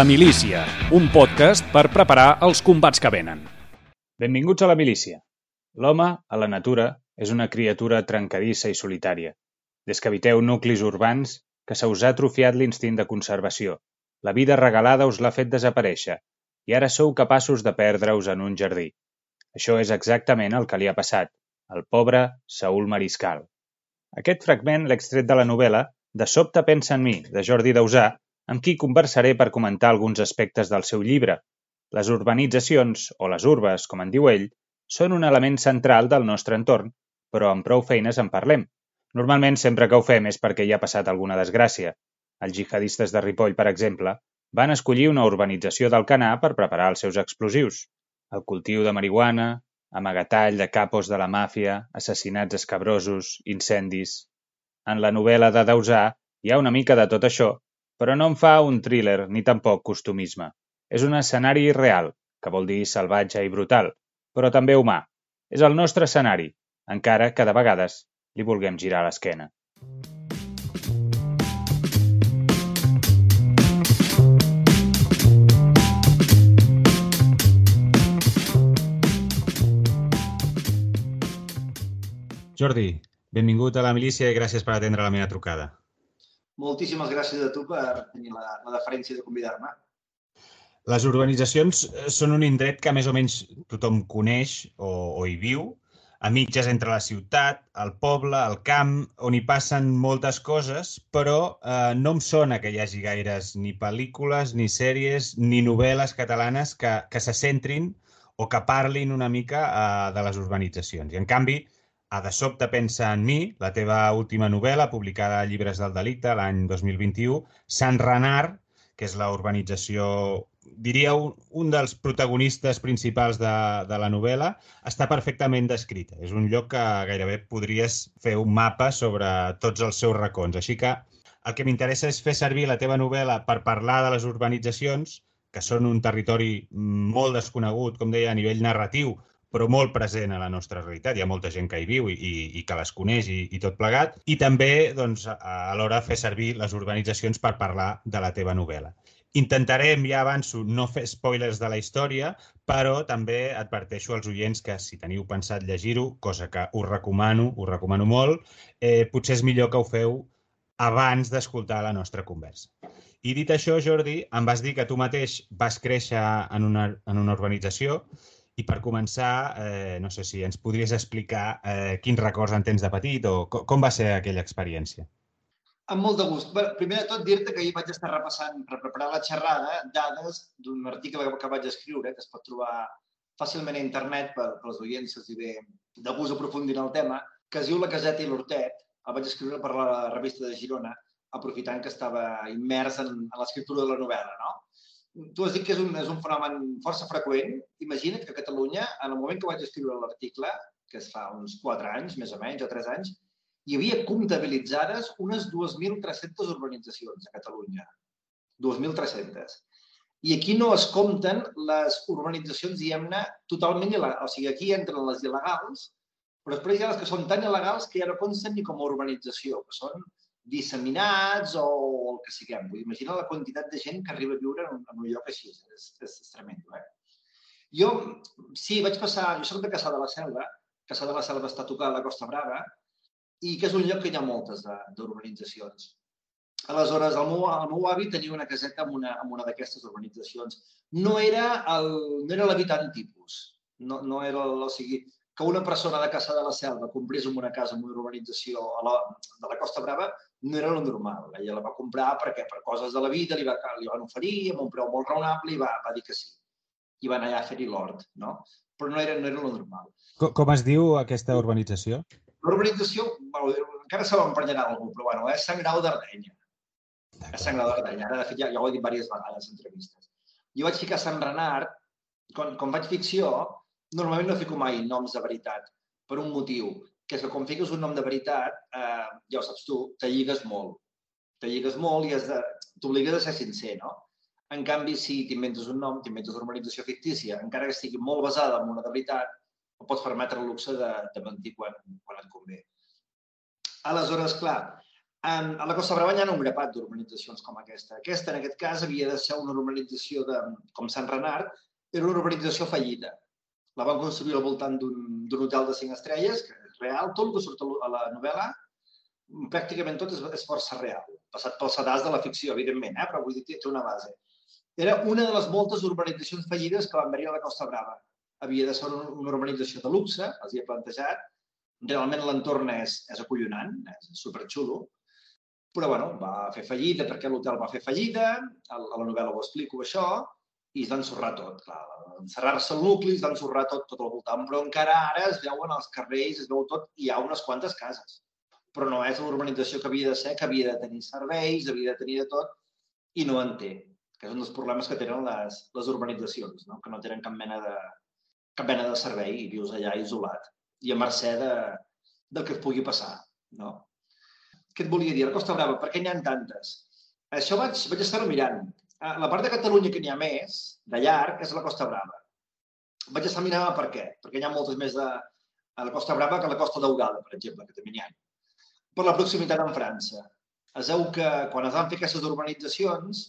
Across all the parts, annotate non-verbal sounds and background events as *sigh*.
La Milícia, un podcast per preparar els combats que venen. Benvinguts a la milícia. L'home, a la natura, és una criatura trencadissa i solitària. Des que habiteu nuclis urbans, que se us ha atrofiat l'instint de conservació. La vida regalada us l'ha fet desaparèixer i ara sou capaços de perdre-us en un jardí. Això és exactament el que li ha passat al pobre Saúl Mariscal. Aquest fragment l'he extret de la novel·la De sobte pensa en mi, de Jordi Dausà, amb qui conversaré per comentar alguns aspectes del seu llibre. Les urbanitzacions, o les urbes, com en diu ell, són un element central del nostre entorn, però amb prou feines en parlem. Normalment sempre que ho fem és perquè hi ha passat alguna desgràcia. Els jihadistes de Ripoll, per exemple, van escollir una urbanització d'Alcanar per preparar els seus explosius. El cultiu de marihuana, amagatall de capos de la màfia, assassinats escabrosos, incendis... En la novel·la de Dausà hi ha una mica de tot això, però no en fa un thriller ni tampoc costumisme. És un escenari real, que vol dir salvatge i brutal, però també humà. És el nostre escenari, encara que de vegades li vulguem girar l'esquena. Jordi, benvingut a la milícia i gràcies per atendre la meva trucada. Moltíssimes gràcies a tu per tenir la, la deferència de convidar-me. Les urbanitzacions eh, són un indret que més o menys tothom coneix o, o hi viu, a mitges entre la ciutat, el poble, el camp, on hi passen moltes coses, però eh, no em sona que hi hagi gaires ni pel·lícules, ni sèries, ni novel·les catalanes que, que se centrin o que parlin una mica eh, de les urbanitzacions. I en canvi, a De sobte pensa en mi, la teva última novel·la, publicada a Llibres del Delicte l'any 2021, Sant Renard, que és la urbanització, diria, un, un dels protagonistes principals de, de la novel·la, està perfectament descrita. És un lloc que gairebé podries fer un mapa sobre tots els seus racons. Així que el que m'interessa és fer servir la teva novel·la per parlar de les urbanitzacions, que són un territori molt desconegut, com deia, a nivell narratiu, però molt present a la nostra realitat. Hi ha molta gent que hi viu i, i, i que les coneix i, i tot plegat. I també, doncs, a l'hora fer servir les urbanitzacions per parlar de la teva novel·la. Intentarem, ja avanço, no fer spoilers de la història, però també adverteixo als oients que si teniu pensat llegir-ho, cosa que us recomano, us recomano molt, eh, potser és millor que ho feu abans d'escoltar la nostra conversa. I dit això, Jordi, em vas dir que tu mateix vas créixer en una, en una urbanització i per començar, eh, no sé si ens podries explicar eh, quins records en tens de petit o com, com va ser aquella experiència? Amb molt de gust. Bé, primer de tot, dir-te que ahir vaig estar repassant, per preparar la xerrada, dades d'un article que vaig escriure, que es pot trobar fàcilment a internet per, per als oients, si ve de gust aprofundir en el tema, que es diu La caseta i l'hortet. El vaig escriure per la revista de Girona, aprofitant que estava immers en, en l'escriptura de la novel·la, no? Tu has dit que és un, és un fenomen força freqüent. Imagina't que a Catalunya, en el moment que vaig escriure l'article, que es fa uns 4 anys, més o menys, o 3 anys, hi havia comptabilitzades unes 2.300 urbanitzacions a Catalunya. 2.300. I aquí no es compten les urbanitzacions, diguem-ne, totalment il·legals. O sigui, aquí entren les il·legals, però després hi ha les que són tan il·legals que ja no consten ni com a urbanització, que són disseminats o el que siguem. Vull imagina la quantitat de gent que arriba a viure en un, en un lloc així. És, és, és tremendo, eh? Jo, sí, vaig passar... Jo soc de Caçà de la Selva. Caçà de la Selva està tocada a la Costa Brava i que és un lloc que hi ha moltes d'urbanitzacions. Aleshores, el meu, el meu avi tenia una caseta en una, en una d'aquestes urbanitzacions. No era l'habitant no tipus. No, no era, el, o sigui, que una persona de Caçà de la Selva comprés en una casa en una urbanització a la, de la Costa Brava no era lo normal. Ella la va comprar perquè per coses de la vida li, va, li van oferir amb un preu molt raonable i va, va dir que sí. I van allà a fer-hi l'hort, no? Però no era, no era lo normal. Com, com es diu aquesta urbanització? L'urbanització, bueno, encara se m'emprenyarà algú, però bueno, és Sant Grau d'Ardenya. És Sant Grau d'Ardenya. Ara, de fet, ja, ja ho he dit diverses vegades en entrevistes. Jo vaig ficar Sant Renard, quan, quan faig ficció, normalment no fico mai noms de veritat, per un motiu que és que quan fiques un nom de veritat, eh, ja ho saps tu, te lligues molt. Te lligues molt i t'obligues a ser sincer, no? En canvi, si t'inventes un nom, t'inventes una organització fictícia, encara que estigui molt basada en una de veritat, no pots permetre el luxe de, de mentir quan, quan et convé. Aleshores, clar, En, a la Costa Brava hi ha un grapat d'urbanitzacions com aquesta. Aquesta, en aquest cas, havia de ser una urbanització de, com Sant Renard, era una urbanització fallida. La van construir al voltant d'un hotel de cinc estrelles, que real, tot el que surt a la novel·la, pràcticament tot és, és força real. Passat pel sedàs de la ficció, evidentment, eh? però vull dir, té una base. Era una de les moltes urbanitzacions fallides que van venir a la Costa Brava. Havia de ser una urbanització de luxe, els hi he plantejat. Realment l'entorn és, és acollonant, és superxulo, però bueno, va fer fallida perquè l'hotel va fer fallida, a la novel·la ho explico això, i es va ensorrar tot. Clar, encerrar-se el nucli, es va ensorrar tot, tot al voltant, però encara ara es veuen els carrers, es veu tot, i hi ha unes quantes cases. Però no és l'urbanització que havia de ser, que havia de tenir serveis, havia de tenir de tot, i no en té, que és un dels problemes que tenen les, les urbanitzacions, no? que no tenen cap mena de, cap mena de servei i vius allà isolat i a mercè de, del que et pugui passar. No? què et volia dir? La Costa Brava, per què n'hi ha tantes? Això vaig, vaig estar-ho mirant. La part de Catalunya que n'hi ha més, de llarg, és la Costa Brava. Vaig estar mirant per què. Perquè hi ha moltes més de, a la Costa Brava que a la Costa Daurada, per exemple, que també n'hi ha. Per la proximitat amb França. Es veu que quan es van fer aquestes urbanitzacions,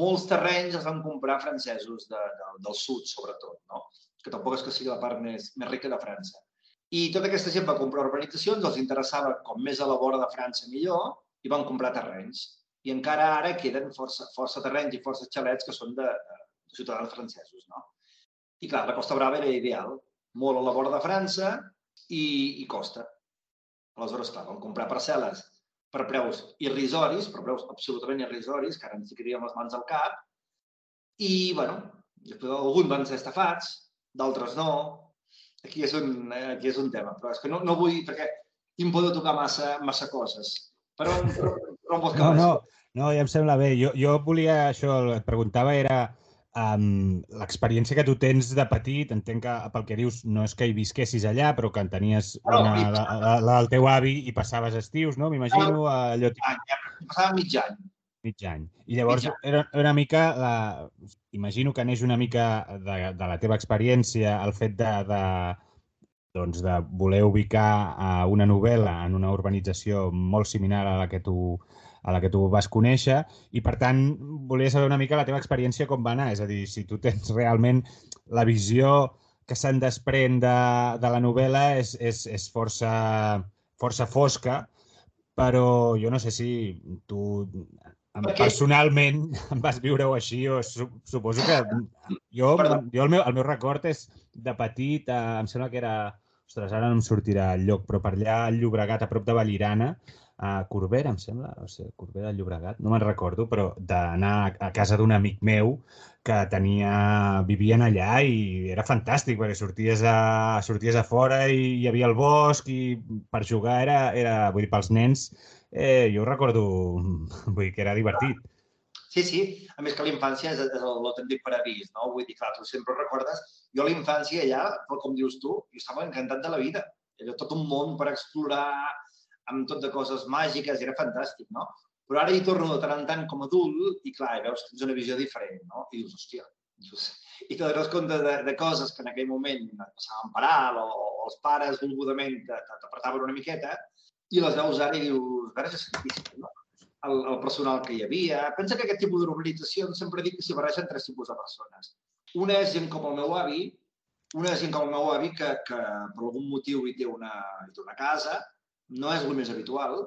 molts terrenys es van comprar francesos de, de, del sud, sobretot, no? que tampoc és que sigui la part més, més rica de França. I tota aquesta gent va comprar urbanitzacions, els interessava com més a la vora de França millor, i van comprar terrenys. I encara ara queden força, força terrenys i força xalets que són de, de ciutadans francesos. No? I clar, la Costa Brava era ideal, molt a la vora de França i, i costa. Aleshores, clar, van comprar parcel·les per preus irrisoris, per preus absolutament irrisoris, que ara ens ficaríem les mans al cap, i, bueno, després alguns van ser estafats, d'altres no, aquí és un, aquí és un tema, però és que no, no vull, perquè em poder tocar massa, massa coses. Però, però, vols que no, no, no, ja em sembla bé. Jo, jo volia, això, et preguntava, era um, l'experiència que tu tens de petit, entenc que pel que dius no és que hi visquessis allà, però que en tenies una, la, la, la, del teu avi i passaves estius, no? M'imagino allò... Passava mig any mig any. I llavors era, era una mica, la, imagino que neix una mica de, de la teva experiència el fet de, de, doncs de voler ubicar a una novel·la en una urbanització molt similar a la que tu a la que tu vas conèixer i, per tant, volia saber una mica la teva experiència com va anar. És a dir, si tu tens realment la visió que se'n desprèn de, de la novel·la és, és, és força, força fosca, però jo no sé si tu Personalment *laughs* em vas viure-ho així, o suposo que jo, jo el, meu, el meu record és de petit, eh, em sembla que era, ostres, ara no em sortirà el lloc, però per allà al Llobregat, a prop de Valirana, a Corbera, em sembla, o sigui, Corbera del Llobregat, no me'n recordo, però d'anar a casa d'un amic meu que tenia, vivien allà i era fantàstic perquè sorties a, sorties a fora i hi havia el bosc i per jugar era, era vull dir, pels nens eh, jo recordo, *laughs* vull dir que era divertit. Sí, sí. A més que la infància és, és l'autèntic paradís, no? Vull dir, clar, tu sempre recordes... Jo la infància ja, com dius tu, jo estava encantat de la vida. Era tot un món per explorar, amb tot de coses màgiques, era fantàstic, no? Però ara hi torno de tant en tant com a adult i, clar, veus tens una visió diferent, no? I dius, hòstia, dius, i te dones compte de, de coses que en aquell moment et passaven per alt o, o els pares volgudament t'apretaven una miqueta i les veus ara i dius, veure, és sacrifici, no? El, el personal que hi havia. Pensa que aquest tipus d'urbanitzacions sempre dic que s'hi barregen tres tipus de persones. Una és gent com el meu avi, una és gent com el meu avi que, que per algun motiu hi té una, hi té una casa, no és el més habitual.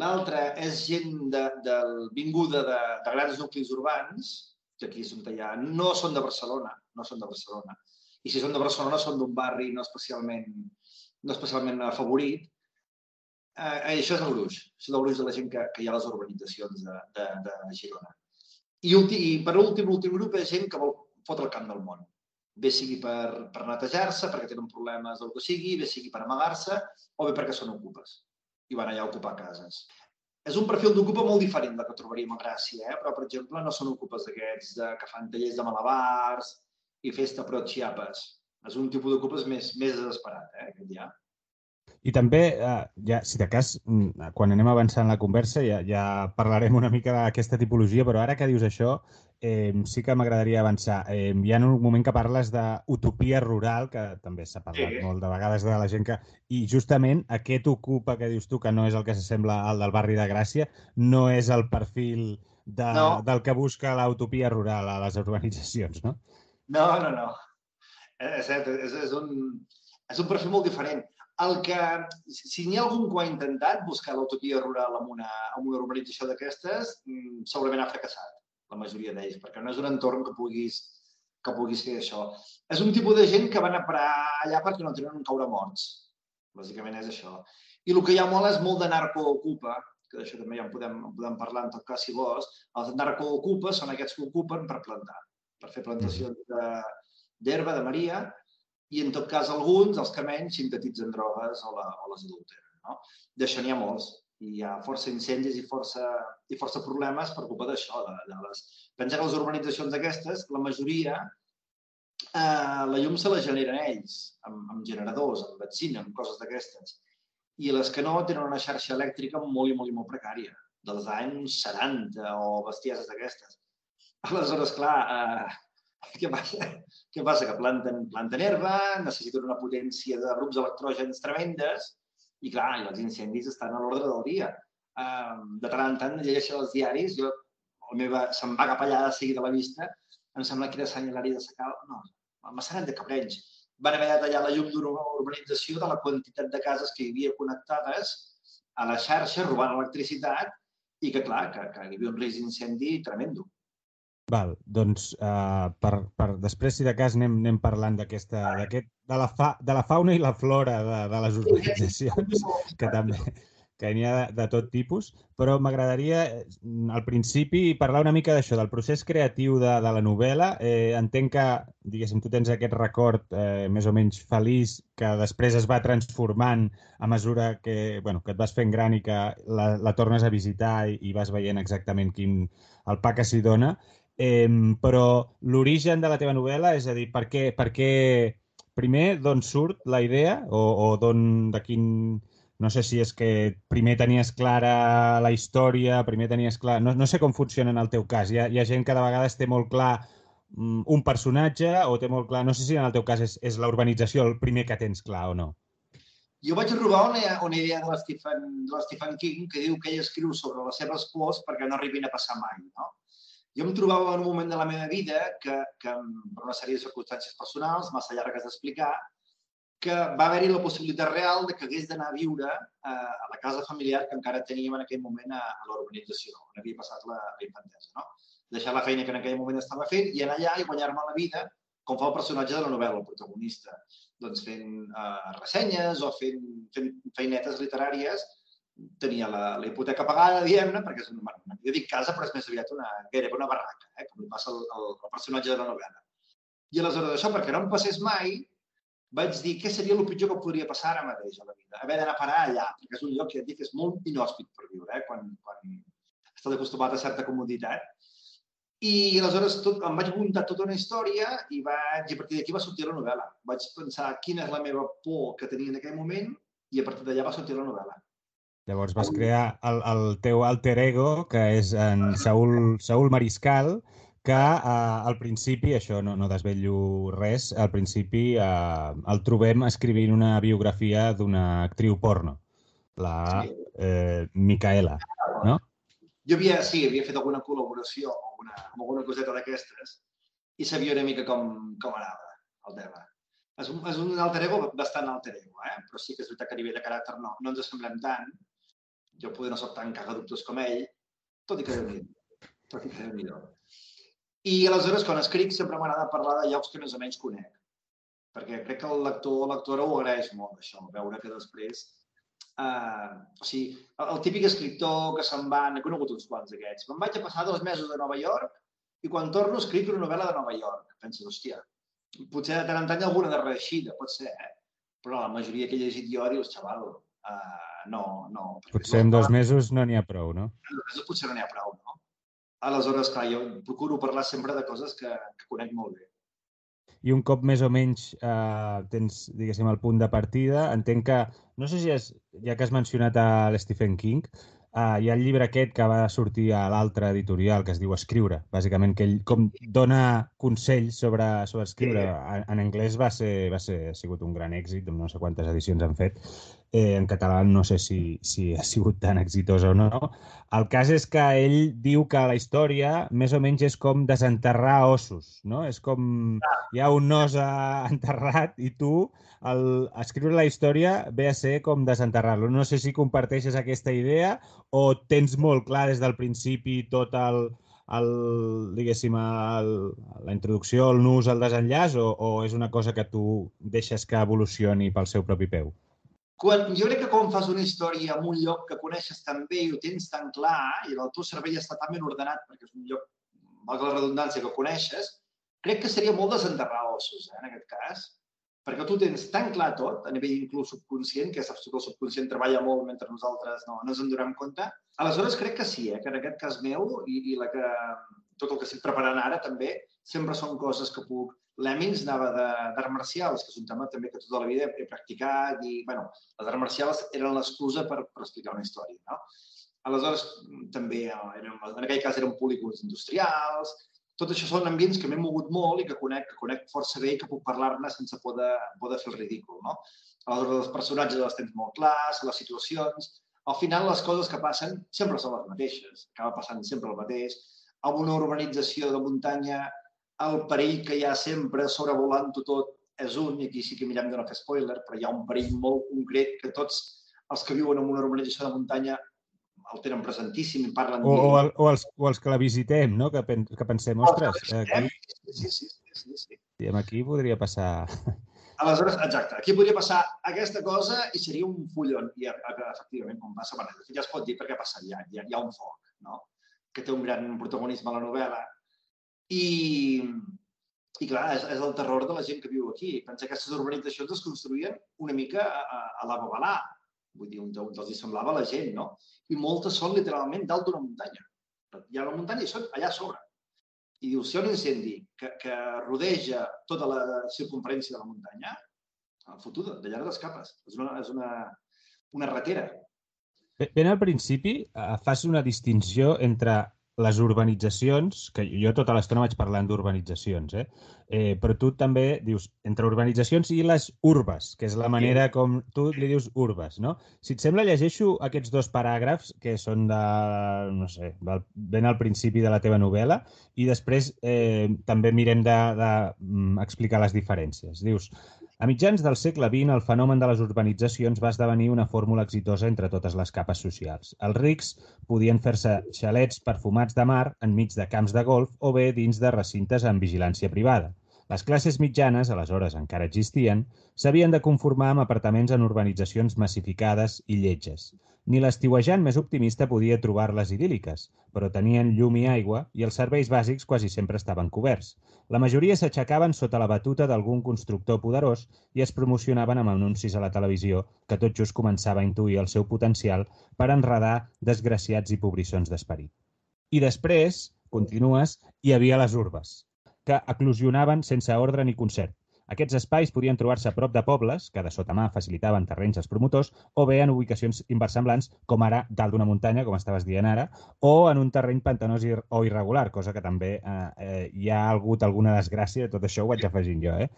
L'altra és gent de, de, vinguda de, de grans nuclis urbans, que aquí és on hi ha, no són de Barcelona, no són de Barcelona. I si són de Barcelona són d'un barri no especialment, no especialment afavorit, Eh, eh, això és el gruix. Això és el gruix de la gent que, que hi ha a les urbanitzacions de, de, de Girona. I, ulti, I per últim, l'últim grup és gent que vol fotre el camp del món. Bé sigui per, per netejar-se, perquè tenen problemes del que sigui, bé sigui per amagar-se, o bé perquè són ocupes i van allà a ocupar cases. És un perfil d'ocupa molt diferent del que trobaríem a Gràcia, eh? però, per exemple, no són ocupes d'aquests que fan tallers de malabars i festa pro xiapes. És un tipus d'ocupes més, més desesperat, eh, aquest ja. I també, eh, ja, si de cas, mm, quan anem avançant la conversa ja, ja parlarem una mica d'aquesta tipologia, però ara que dius això, eh, sí que m'agradaria avançar. Eh, hi ha un moment que parles d'utopia rural, que també s'ha parlat sí. molt de vegades de la gent que... I justament aquest ocupa que dius tu, que no és el que s'assembla al del barri de Gràcia, no és el perfil de, no. del que busca l'utopia rural a les urbanitzacions, no? No, no, no. Eh, és és, és, un, és un perfil molt diferent el que, si n'hi ha algun que ha intentat buscar l'utopia rural amb una, amb una urbanització d'aquestes, mm, segurament ha fracassat, la majoria d'ells, perquè no és un entorn que puguis, que puguis fer això. És un tipus de gent que van a parar allà perquè no tenen on caure morts. Bàsicament és això. I el que hi ha molt és molt de narcoocupa, que d'això també ja en podem, en podem parlar en tot cas si vols. Els narcoocupa són aquests que ocupen per plantar, per fer plantacions d'herba, de, de Maria, i en tot cas alguns, els que menys, sintetitzen drogues o, la, o les adulteren. No? D'això n'hi ha molts i hi ha força incendis i força, i força problemes per culpa d'això. De, de les... Pensa que les urbanitzacions aquestes, la majoria, eh, la llum se la generen ells, amb, amb generadors, amb benzina, amb coses d'aquestes. I les que no tenen una xarxa elèctrica molt i molt i molt precària, dels anys 70 o bestieses d'aquestes. Aleshores, clar, eh, *laughs* què passa? Què passa? Que planten, planten herba, necessiten una potència de grups electrògens tremendes i, clar, i els incendis estan a l'ordre del dia. Um, de tant en tant llegeixo els diaris, jo, la meva, se'm va cap allà de seguida la vista, em sembla que era Sant Hilari de Sacal, no, Massanet de Cabrenys. Van haver de tallar la llum d'una urbanització de la quantitat de cases que hi havia connectades a la xarxa, robant electricitat, i que, clar, que, que hi havia un risc d'incendi tremendo. Val, doncs uh, per, per després, si de cas, anem, anem parlant d'aquesta, de, la fa, de la fauna i la flora de, de les urbanitzacions, que també que n'hi ha de, de tot tipus, però m'agradaria al principi parlar una mica d'això, del procés creatiu de, de la novel·la. Eh, entenc que, diguéssim, tu tens aquest record eh, més o menys feliç que després es va transformant a mesura que, bueno, que et vas fent gran i que la, la tornes a visitar i, i vas veient exactament quin, el pa que s'hi dona. Eh, però l'origen de la teva novel·la, és a dir, per què, per què primer d'on surt la idea o, o d'on, de quin... No sé si és que primer tenies clara la història, primer tenies clar... No, no sé com funciona en el teu cas. Hi ha, hi ha gent que de vegades té molt clar mm, un personatge o té molt clar... No sé si en el teu cas és, és la urbanització el primer que tens clar o no. Jo vaig robar una, una idea de l'Stephen King que diu que ell escriu sobre les seves pors perquè no arribin a passar mai. No? Jo em trobava en un moment de la meva vida que, que per una sèrie de circumstàncies personals, massa llargues d'explicar, que va haver-hi la possibilitat real de que hagués d'anar a viure a, a la casa familiar que encara teníem en aquell moment a, a l'urbanització, on havia passat la, la infantesa. No? Deixar la feina que en aquell moment estava fent i anar allà i guanyar-me la vida com fa el personatge de la novel·la, el protagonista, doncs fent uh, ressenyes o fent, fent feinetes literàries tenia la, la hipoteca pagada, diguem-ne, perquè és una, bueno, jo dic casa, però és més aviat una, gairebé una barraca, eh, com li passa al, al, al personatge de la novel·la. I aleshores això, perquè no em passés mai, vaig dir què seria el pitjor que podria passar ara mateix a la vida. Haver d'anar a parar allà, perquè és un lloc que ja et dic és molt inhòspit per viure, eh, quan, quan estàs acostumat a certa comoditat. I aleshores tot, em vaig muntar tota una història i, vaig, i a partir d'aquí va sortir la novel·la. Vaig pensar quina és la meva por que tenia en aquell moment i a partir d'allà va sortir la novel·la. Llavors vas crear el, el teu alter ego, que és en Saúl, Saúl Mariscal, que eh, al principi, això no, no desvetllo res, al principi eh, el trobem escrivint una biografia d'una actriu porno, la sí. eh, Micaela, no? Jo havia, sí, havia fet alguna col·laboració amb alguna, amb alguna coseta d'aquestes i sabia una mica com, com anava el tema. És un, és un alter ego bastant alter ego, eh? però sí que és veritat que a nivell de caràcter no, no ens assemblem tant, jo poder no soc tan cagadubtes com ell, tot i que déu nhi tot i que déu nhi I aleshores, quan escric, sempre m'agrada parlar de llocs que més o menys conec. Perquè crec que el lector o lectora ho agraeix molt, això, veure que després... Uh, o sigui, el, el típic escriptor que se'n va, n'he conegut uns quants d'aquests. Me'n vaig a passar dos mesos a Nova York i quan torno escric una novel·la de Nova York. Penso, hòstia, potser de tant en tant hi ha alguna de reeixida, pot ser, eh? però la majoria que he llegit jo dius, xaval, uh, no, no. Potser en dos mesos no n'hi ha prou, no? En dos mesos potser no n'hi ha prou, no? Aleshores, clar, jo procuro parlar sempre de coses que, que conec molt bé. i un cop més o menys eh, tens, diguéssim, el punt de partida, entenc que, no sé si és, ja que has mencionat a l'Stephen King, Uh, hi ha el llibre aquest que va sortir a l'altre editorial que es diu Escriure, bàsicament, que ell com dona consells sobre, sobre escriure. En, en anglès va ser, va ser, ha sigut un gran èxit, no sé quantes edicions han fet. Eh, en català no sé si, si ha sigut tan exitosa o no. El cas és que ell diu que la història més o menys és com desenterrar ossos, no? És com hi ha un os *laughs* enterrat i tu el, escriure la història ve a ser com desenterrar-lo. No sé si comparteixes aquesta idea o tens molt clar des del principi tot el, el, diguéssim, el, la introducció, el nus, el desenllaç, o, o és una cosa que tu deixes que evolucioni pel seu propi peu? Quan, jo crec que quan fas una història en un lloc que coneixes tan bé i ho tens tan clar i el teu cervell està tan ben ordenat perquè és un lloc, valgui la redundància, que coneixes, crec que seria molt desenterrar ossos, eh, en aquest cas, perquè tu tens tan clar tot, a nivell inclús subconscient, que saps que el subconscient treballa molt mentre nosaltres no, no ens en donem compte. Aleshores, crec que sí, eh, que en aquest cas meu i, i la que, tot el que estic preparant ara també, sempre són coses que puc Lemmings anava d'arts marcials, que és un tema també que tota la vida he practicat i, bueno, les arts marcials eren l'excusa per, per explicar una història, no? Aleshores, també, eren, en aquell cas eren polígons industrials, tot això són ambients que m'he mogut molt i que conec, que conec força bé i que puc parlar-ne sense poder, poder fer el ridícul, no? Aleshores, els personatges els tens molt clars, les situacions... Al final, les coses que passen sempre són les mateixes. Acaba passant sempre el mateix. A una urbanització de muntanya el perill que hi ha sempre sobrevolant-ho tot és un, i aquí sí que mirem de no fer spoiler, però hi ha un perill molt concret que tots els que viuen en una urbanització de muntanya el tenen presentíssim i parlen o, o, el, o, els, o els que la visitem, no? que, pen, que pensem, ostres, aquí, sí, sí, sí, sí. sí. aquí podria passar... *laughs* Aleshores, exacte, aquí podria passar aquesta cosa i seria un fullon. I efectivament, com passa, bueno, ja es pot dir perquè passaria, hi ha, hi ha un foc, no? que té un gran protagonisme a la novel·la, i, i clar, és, és el terror de la gent que viu aquí. Pensa que aquestes urbanitzacions es construïen una mica a, a, a la Babalà. Vull dir, on, on els hi semblava la gent, no? I moltes són literalment dalt d'una muntanya. Hi ha una muntanya i són allà a sobre. I diu, si hi ha un incendi que, que rodeja tota la circunferència de la muntanya, fotuda, de llargues capes. És una, és una, una ratera. Ben al principi eh, fas una distinció entre les urbanitzacions, que jo tota l'estona vaig parlant d'urbanitzacions, eh? eh? però tu també dius entre urbanitzacions i les urbes, que és la manera com tu li dius urbes, no? Si et sembla, llegeixo aquests dos paràgrafs que són de, no sé, ben al principi de la teva novel·la i després eh, també mirem d'explicar de, de, les diferències. Dius, a mitjans del segle XX, el fenomen de les urbanitzacions va esdevenir una fórmula exitosa entre totes les capes socials. Els rics podien fer-se xalets perfumats de mar enmig de camps de golf o bé dins de recintes amb vigilància privada. Les classes mitjanes, aleshores encara existien, s'havien de conformar amb apartaments en urbanitzacions massificades i lletges. Ni l'estiuejant més optimista podia trobar-les idíl·liques, però tenien llum i aigua i els serveis bàsics quasi sempre estaven coberts. La majoria s'aixecaven sota la batuta d'algun constructor poderós i es promocionaven amb anuncis a la televisió que tot just començava a intuir el seu potencial per enredar desgraciats i pobrissons d'esperit. I després, continues, hi havia les urbes, que eclosionaven sense ordre ni concert, aquests espais podien trobar-se a prop de pobles que de sota mà facilitaven terrenys als promotors o bé en ubicacions inversemblants, com ara dalt d'una muntanya, com estaves dient ara, o en un terreny pantanós o irregular, cosa que també eh, eh, hi ha hagut alguna desgràcia, tot això ho vaig afegint jo, eh?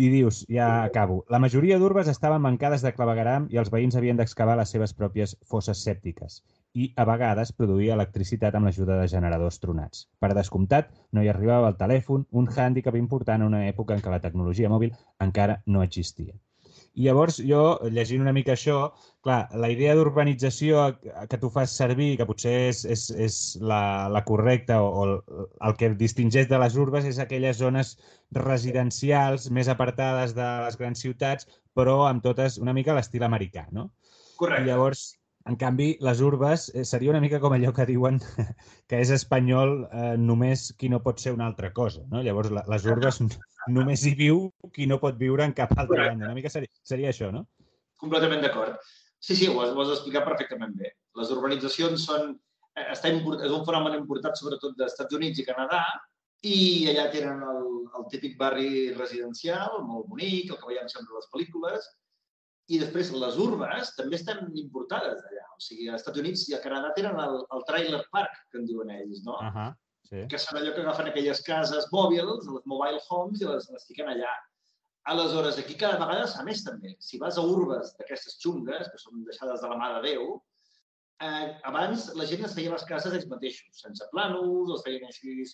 I dius, ja acabo, la majoria d'urbes estaven mancades de clavegaram i els veïns havien d'excavar les seves pròpies fosses sèptiques i, a vegades, produir electricitat amb l'ajuda de generadors tronats. Per descomptat, no hi arribava el telèfon, un hàndicap important en una època en què la tecnologia mòbil encara no existia. I llavors jo, llegint una mica això, clar, la idea d'urbanització que tu fas servir, que potser és, és, és la, la correcta o, o el que distingeix de les urbes és aquelles zones residencials més apartades de les grans ciutats, però amb totes una mica l'estil americà, no? Correcte. I llavors, en canvi, les urbes eh, seria una mica com allò que diuen *laughs* que és espanyol eh, només qui no pot ser una altra cosa. No? Llavors, la, les urbes només hi viu qui no pot viure en cap altra banda. Una mica seria, seria això, no? Completament d'acord. Sí, sí, ho has, ho has explicat perfectament bé. Les urbanitzacions són, eh, està import, és un fenomen importat sobretot dels Estats Units i Canadà I allà tenen el, el típic barri residencial, molt bonic, el que veiem sempre a les pel·lícules, i després les urbes també estan importades d'allà. O sigui, als Estats Units i a Canadà tenen el, el trailer park, que en diuen ells, no? Uh -huh. sí. Que són allò que agafen aquelles cases mòbils, les mobile homes, i les, les fiquen allà. Aleshores, aquí cada vegada s'ha més també. Si vas a urbes d'aquestes xungues, que són deixades de la mà de Déu, eh, abans la gent es feia les cases ells mateixos, sense plànols, els feien així,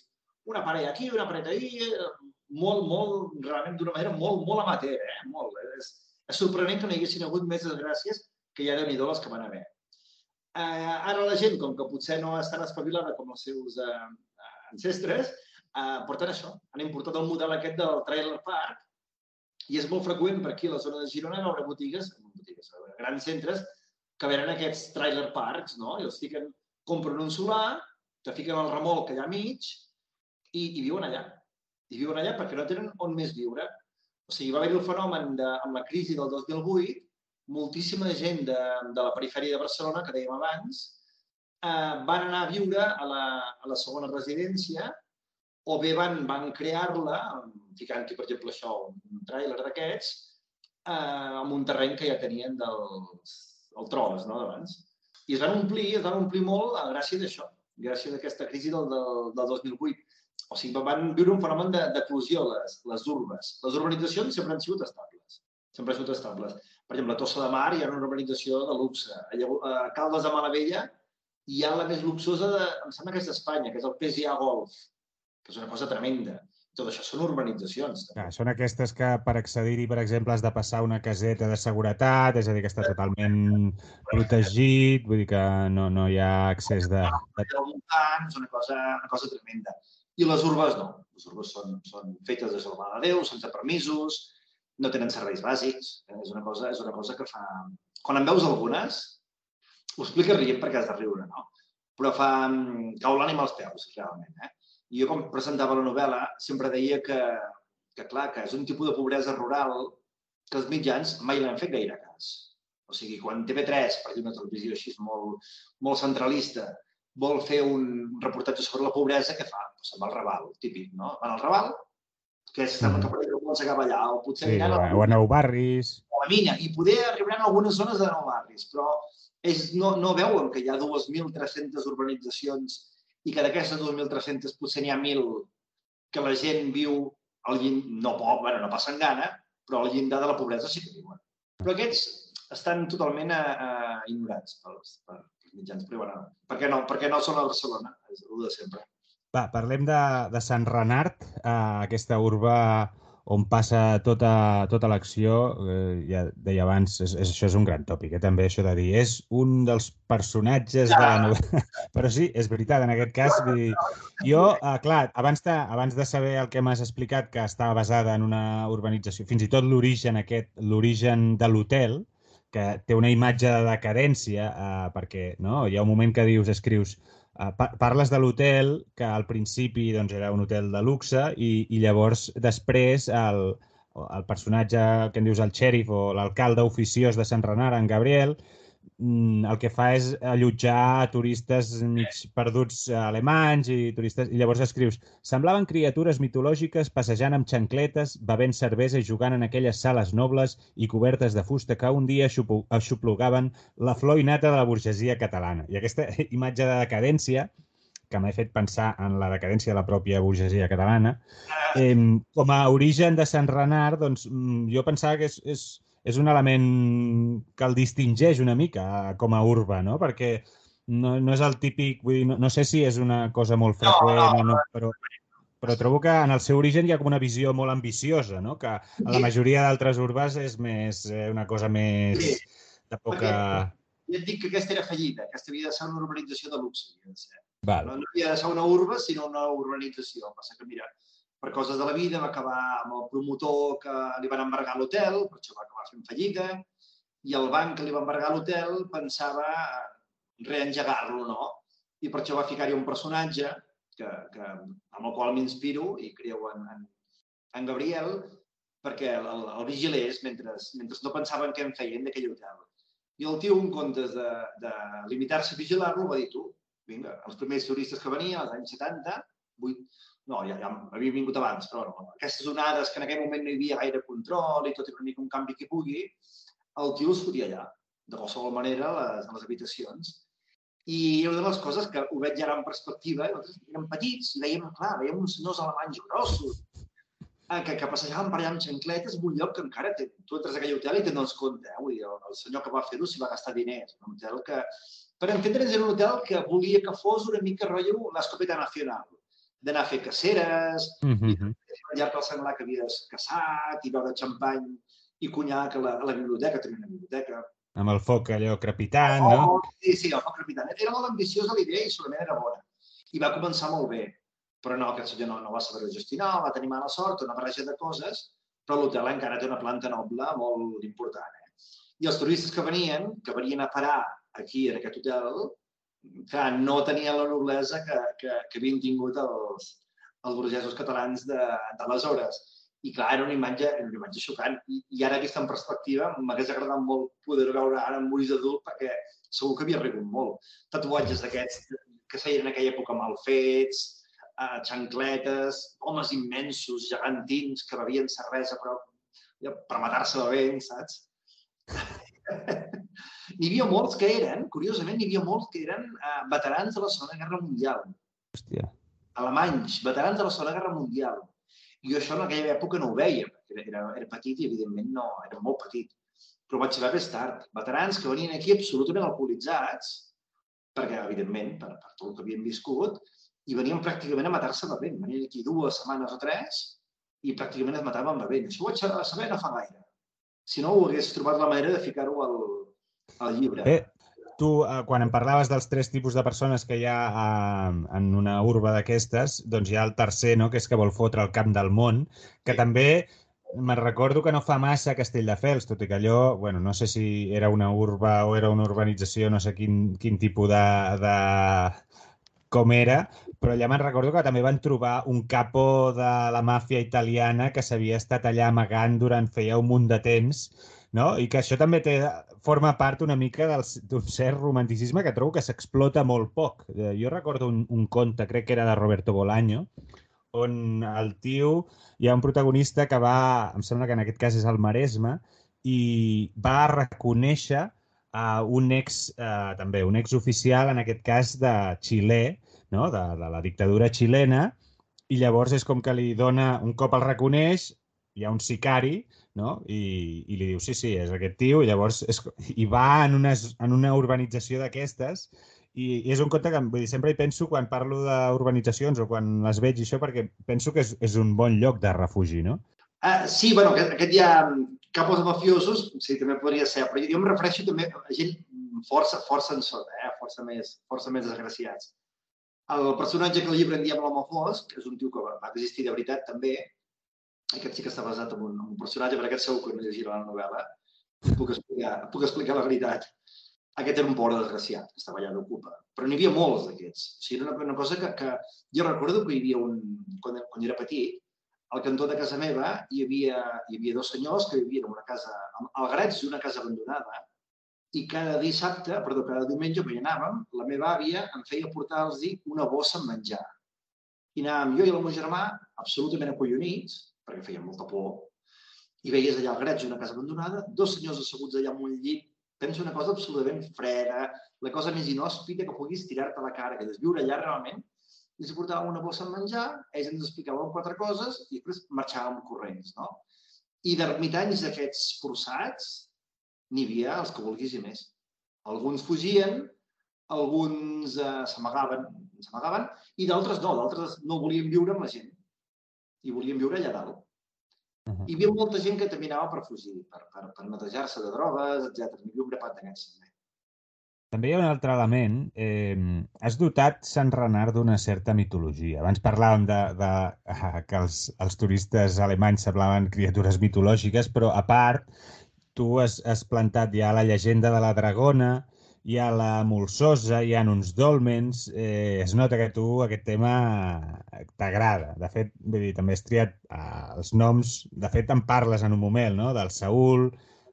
una paret aquí, una paret allà, molt, molt, realment d'una manera molt, molt amateur, eh? Molt. És, és sorprenent que no hi haguessin hagut més desgràcies que ja de nhi les que van haver. Eh, ara la gent, com que potser no és tan espavilada com els seus eh, ancestres, eh, porten això. Han importat el model aquest del trailer park i és molt freqüent per aquí a la zona de Girona veure botigues, botigues grans centres, que venen aquests trailer parks, no? I els fiquen, compren un solar, que fiquen el remolc allà mig i, i viuen allà. I viuen allà perquè no tenen on més viure. O sigui, va haver el fenomen de, amb la crisi del 2008, moltíssima gent de, de la perifèria de Barcelona, que dèiem abans, eh, van anar a viure a la, a la segona residència o bé van, van crear-la, ficant-hi, per exemple, això, un tràiler d'aquests, eh, amb un terreny que ja tenien dels, el tros, no, d'abans. I es van omplir, es van omplir molt a gràcia d'això, gràcies a aquesta crisi del, del, del 2008 o sigui, van viure un fenomen d'eclusió, de, les, les urbes. Les urbanitzacions sempre han sigut estables. Sempre han sigut estables. Per exemple, a Tossa de Mar hi ha una urbanització de luxe. A Caldes de Malavella hi ha la més luxosa, de, em sembla que és d'Espanya, que és el PSA Golf, que és una cosa tremenda. Tot això són urbanitzacions. També. Ja, són aquestes que per accedir-hi, per exemple, has de passar una caseta de seguretat, és a dir, que està totalment protegit, vull dir que no, no hi ha accés de... de... és una cosa, una cosa tremenda. I les urbes no. Les urbes són, són fetes de la de Déu, sense permisos, no tenen serveis bàsics. Eh? És, una cosa, és una cosa que fa... Quan en veus algunes, ho explica rient perquè has de riure, no? Però fa... cau l'ànima als peus, realment. Eh? I jo, quan presentava la novel·la, sempre deia que, que, clar, que és un tipus de pobresa rural que els mitjans mai l'han fet gaire cas. O sigui, quan TV3, per dir una televisió així molt, molt centralista, vol fer un reportatge sobre la pobresa, què fa? Pues se'n va al Raval, típic, no? Van al Raval, que és mm. que per exemple s'acaba allà, o potser sí, aniran... O a Nou Barris. O a Mina, i poder arribar a algunes zones de Nou Barris, però ells no, no veuen que hi ha 2.300 urbanitzacions i que d'aquestes 2.300 potser n'hi ha 1.000 que la gent viu al llind, no poc, bueno, no passen gana, però al llindar de la pobresa sí que viuen. Però aquests estan totalment a, a ignorats pels, per, mitjans, bueno, per què no, per què no són a Barcelona? És el de sempre. Va, parlem de, de Sant Renard, eh, aquesta urba on passa tota, tota l'acció, eh, ja deia abans, és, és, això és un gran tòpic, eh, també això de dir, és un dels personatges ja. de la novel·la. *laughs* Però sí, és veritat, en aquest cas, vull dir, jo, eh, clar, abans de, abans de saber el que m'has explicat, que estava basada en una urbanització, fins i tot l'origen aquest, l'origen de l'hotel, que té una imatge de decadència, eh, perquè no? hi ha un moment que dius, escrius, eh, parles de l'hotel, que al principi doncs, era un hotel de luxe, i, i llavors després el, el personatge que en dius el xèrif o l'alcalde oficiós de Sant Renard, en Gabriel, el que fa és allotjar turistes mig perduts alemanys i turistes... I llavors escrius, semblaven criatures mitològiques passejant amb xancletes, bevent cervesa i jugant en aquelles sales nobles i cobertes de fusta que un dia aixoplugaven la flor innata de la burgesia catalana. I aquesta *laughs* imatge de decadència que m'ha fet pensar en la decadència de la pròpia burgesia catalana, eh, com a origen de Sant Renard, doncs, mm, jo pensava que és, és, és un element que el distingeix una mica com a urba, no? Perquè no, no és el típic... Vull dir, no, no sé si és una cosa molt freqüent no, no, o no, però, però trobo que en el seu origen hi ha una visió molt ambiciosa, no? Que a la majoria d'altres urbes és més eh, una cosa més sí. de poca... Perquè, ja et dic que aquesta era fallida, aquesta havia de ser una urbanització de luxe. Val. No, no havia de ser una urba, sinó una urbanització. Passa que, mira, per coses de la vida va acabar amb el promotor que li van embargar l'hotel, per això va acabar fent fallida, i el banc que li va embargar l'hotel pensava reengegar-lo, no? I per això va ficar-hi un personatge que, que, amb el qual m'inspiro i creu en, en, en Gabriel, perquè el, el, el vigilés mentre, mentre no pensaven què en feien d'aquell hotel. I el tio, en comptes de, de limitar-se a vigilar-lo, va dir tu, vinga, els primers turistes que venien als anys 70, 8, no, ja, ja havia vingut abans, però no, aquestes onades que en aquell moment no hi havia gaire control i tot era una mica un canvi que pugui, el tio es fotia allà, de qualsevol manera, les, les habitacions. I una de les coses que ho veig ara en perspectiva, nosaltres érem petits i veiem, clar, veiem uns senyors alemanys grossos, eh, que, que passejaven per allà amb xancletes en un lloc que encara té, tu entres a aquell hotel i te'n dones compte. Eh? Vull dir, el, el senyor que va fer-ho s'hi va gastar diners. Un hotel que, per entendre'ns, era un hotel que volia que fos una mica rotllo l'escopeta nacional d'anar a fer caceres, mm -hmm. i allà pel senglar que havies caçat, i beure xampany i conyac a la, a la biblioteca, tenia una biblioteca. Amb el foc allò crepitant, oh, no? Sí, sí, el foc crepitant. Era molt ambiciosa la idea i solament era bona. I va començar molt bé. Però no, aquest senyor no, no va saber gestionar, va tenir mala sort, una barreja de coses, però l'hotel encara té una planta noble molt important. Eh? I els turistes que venien, que venien a parar aquí, en aquest hotel, clar, no tenien la noblesa que, que, que havien tingut els, els burgesos catalans d'aleshores. I clar, era una imatge, era una imatge xocant. I, I ara, vista en perspectiva, m'hagués agradat molt poder veure ara en ulls d'adult perquè segur que havia rigut molt. Tatuatges d'aquests que feien en aquella època mal fets, eh, xancletes, homes immensos, gegantins, que bevien cervesa però per matar-se bevent, saps? *laughs* N'hi havia molts que eren, curiosament, n'hi havia molts que eren uh, veterans de la Segona Guerra Mundial. Hòstia. Alemanys, veterans de la Segona Guerra Mundial. I jo això en aquella època no ho veia, perquè era, era petit i evidentment no, era molt petit. Però ho vaig saber més tard. Veterans que venien aquí absolutament alcoholitzats, perquè evidentment, per, per tot el que havien viscut, i venien pràcticament a matar-se bevent. Venien aquí dues setmanes o tres i pràcticament es mataven bevent. Això ho vaig saber no fa gaire. Si no, ho hagués trobat la manera de ficar-ho al, al llibre. Bé, tu, eh, quan em parlaves dels tres tipus de persones que hi ha eh, en una urba d'aquestes, doncs hi ha el tercer, no?, que és que vol fotre el camp del món, que sí. també me'n recordo que no fa massa a Castelldefels, tot i que allò, bueno, no sé si era una urba o era una urbanització, no sé quin, quin tipus de, de... com era, però allà me'n recordo que també van trobar un capo de la màfia italiana que s'havia estat allà amagant durant feia un munt de temps no? I que això també té, forma part una mica d'un cert romanticisme que trobo que s'explota molt poc. Eh, jo recordo un, un conte, crec que era de Roberto Bolaño, on el tio, hi ha un protagonista que va, em sembla que en aquest cas és el Maresme, i va reconèixer a un ex, eh, també, un ex oficial, en aquest cas de Xilè, no? de, de la dictadura xilena, i llavors és com que li dona, un cop el reconeix, hi ha un sicari no? I, i li diu, sí, sí, és aquest tio, i llavors és, i va en, unes, en una urbanització d'aquestes i, i és un conte que vull dir, sempre hi penso quan parlo d'urbanitzacions o quan les veig i això, perquè penso que és, és un bon lloc de refugi, no? Uh, sí, bueno, aquest, aquest ja capos mafiosos, sí, també podria ser, però jo em refereixo també a gent força, força en sota, eh? força, més, força més desgraciats. El personatge que el llibre en diem l'home fosc, és un tio que va existir de veritat també, aquest sí que està basat en un, en un personatge, però aquest segur que no llegirà la novel·la. Puc explicar, puc explicar la veritat. Aquest era un pobre desgraciat que estava allà d'ocupa. Però n'hi havia molts d'aquests. O sigui, era una, una cosa que, que... Jo recordo que hi havia un... Quan, quan era petit, al cantó de casa meva hi havia, hi havia dos senyors que vivien en una casa, al Grets una casa abandonada, i cada dissabte, perdó, cada diumenge que hi anàvem, la meva àvia em feia portar-los una bossa amb menjar. I anàvem jo i el meu germà absolutament acollonits, perquè feia molta por, i veies allà al Grets una casa abandonada, dos senyors asseguts allà en un llit, penso una cosa absolutament freda, la cosa més inhòspita que puguis tirar-te a la cara, que desviure allà realment, i els portàvem una bossa amb menjar, ells ens explicaven quatre coses i després marxàvem corrents, no? I d'ermitanys d'aquests forçats n'hi havia els que vulguis i més. Alguns fugien, alguns eh, s'amagaven, s'amagaven, i d'altres no, d'altres no volien viure amb la gent i volien viure allà dalt. Uh -huh. Hi havia molta gent que també anava per fugir, per, per, per netejar-se de drogues, etc. Hi havia un grapat d'aquests també. També hi ha un altre element. Eh, has dotat Sant Renard d'una certa mitologia. Abans parlàvem de, de, de que els, els turistes alemanys semblaven criatures mitològiques, però a part, tu has, has plantat ja la llegenda de la dragona, hi ha la molsosa, hi ha uns dolmens, eh, es nota que tu aquest tema t'agrada. De fet, vull dir, també has triat eh, els noms, de fet en parles en un moment, no?, del Saúl,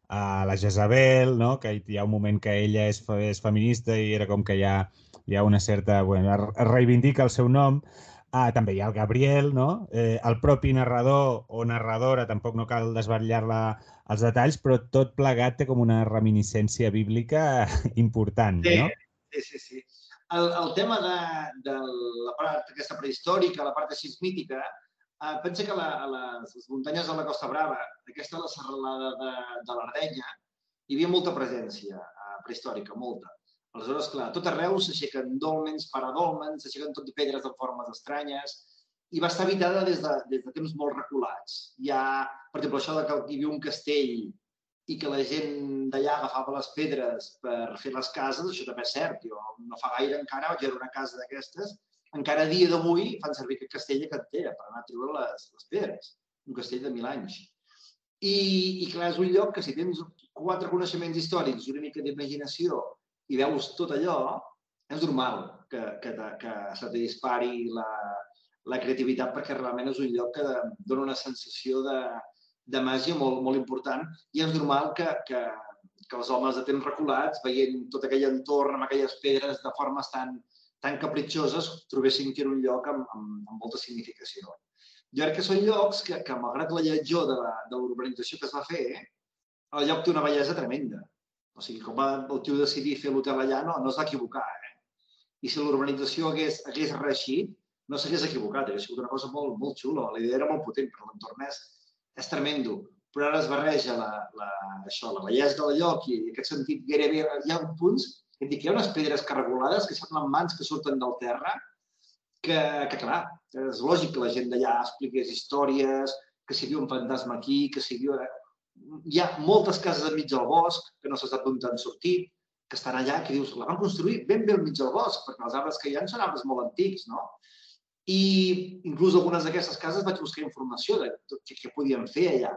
a eh, la Jezabel, no?, que hi ha un moment que ella és, és feminista i era com que hi ha, hi ha una certa... Bueno, reivindica el seu nom. Ah, també hi ha el Gabriel, no? Eh, el propi narrador o narradora, tampoc no cal desvetllar-la els detalls, però tot plegat té com una reminiscència bíblica *laughs* important, sí, no? Sí, sí, sí. El, el tema de, de la part aquesta prehistòrica, la part així mítica, eh, pensa que la, a les, les muntanyes de la Costa Brava, aquesta la serralada de, de l'Ardenya, hi havia molta presència eh, prehistòrica, molta. Aleshores, clar, tot arreu s'aixequen dolmens, paradolmens, s'aixequen tot de pedres de formes estranyes, i va estar habitada des de, des de temps molt reculats. Hi ha, per exemple, això de que hi havia un castell i que la gent d'allà agafava les pedres per fer les cases, això també és cert. Jo no fa gaire encara vaig veure una casa d'aquestes, encara a dia d'avui fan servir aquest castell de Cantera per anar a treure les, les pedres. Un castell de mil anys. I, I clar, és un lloc que si tens quatre coneixements històrics i una mica d'imaginació i veus tot allò, és normal que, que, que se te dispari la, la creativitat perquè realment és un lloc que dona una sensació de, de màgia molt, molt important i és normal que, que, que els homes de temps reculats, veient tot aquell entorn amb aquelles pedres de formes tan, tan capritxoses, trobessin que era un lloc amb, amb, amb molta significació. Jo crec que són llocs que, que malgrat la lletjor de l'urbanització que es va fer, el lloc té una bellesa tremenda. O sigui, com va el tio decidir fer l'hotel allà, no, no es va equivocar. Eh? I si l'urbanització hagués, hagués reeixit, no s'hagués equivocat, hauria sigut una cosa molt, molt xula. La idea era molt potent, però l'entorn és, és tremendo. Però ara es barreja la, la, això, la bellesa del lloc i, en aquest sentit gairebé hi ha punts que hi ha unes pedres carregolades que semblen mans que surten del terra que, que clar, és lògic que la gent d'allà expliqués històries, que si viu un fantasma aquí, que si viu hi ha moltes cases enmig del bosc que no se sap d'on han sortit, que estan allà, que dius, la van construir ben bé al mig del bosc, perquè els arbres que hi ha són arbres molt antics, no? I inclús algunes d'aquestes cases vaig buscar informació de què, què podien fer allà.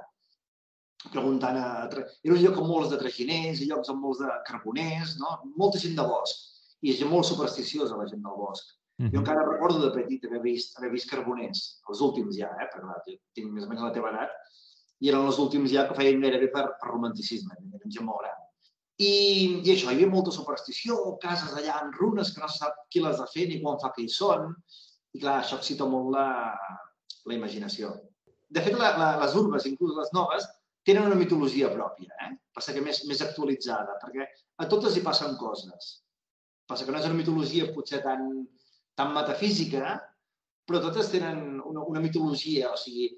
Preguntant a... Era un lloc amb molts de traginers, i llocs amb molts de carboners, no? Molta gent de bosc. I és molt supersticiosa, la gent del bosc. Mm -hmm. Jo encara recordo de petit haver vist, haver vist carboners, els últims ja, eh? perquè clar, tinc més o menys la teva edat, i eren els últims ja que feien gairebé per, per romanticisme, eren gent molt gran. I, I això, hi havia molta superstició, cases allà en runes que no sap qui les ha fet ni quan fa que hi són, i clar, això excita molt la, la imaginació. De fet, la, la, les urbes, inclús les noves, tenen una mitologia pròpia, eh? passa que més, més actualitzada, perquè a totes hi passen coses. Passa que no és una mitologia potser tan, tan metafísica, però totes tenen una, una mitologia, o sigui,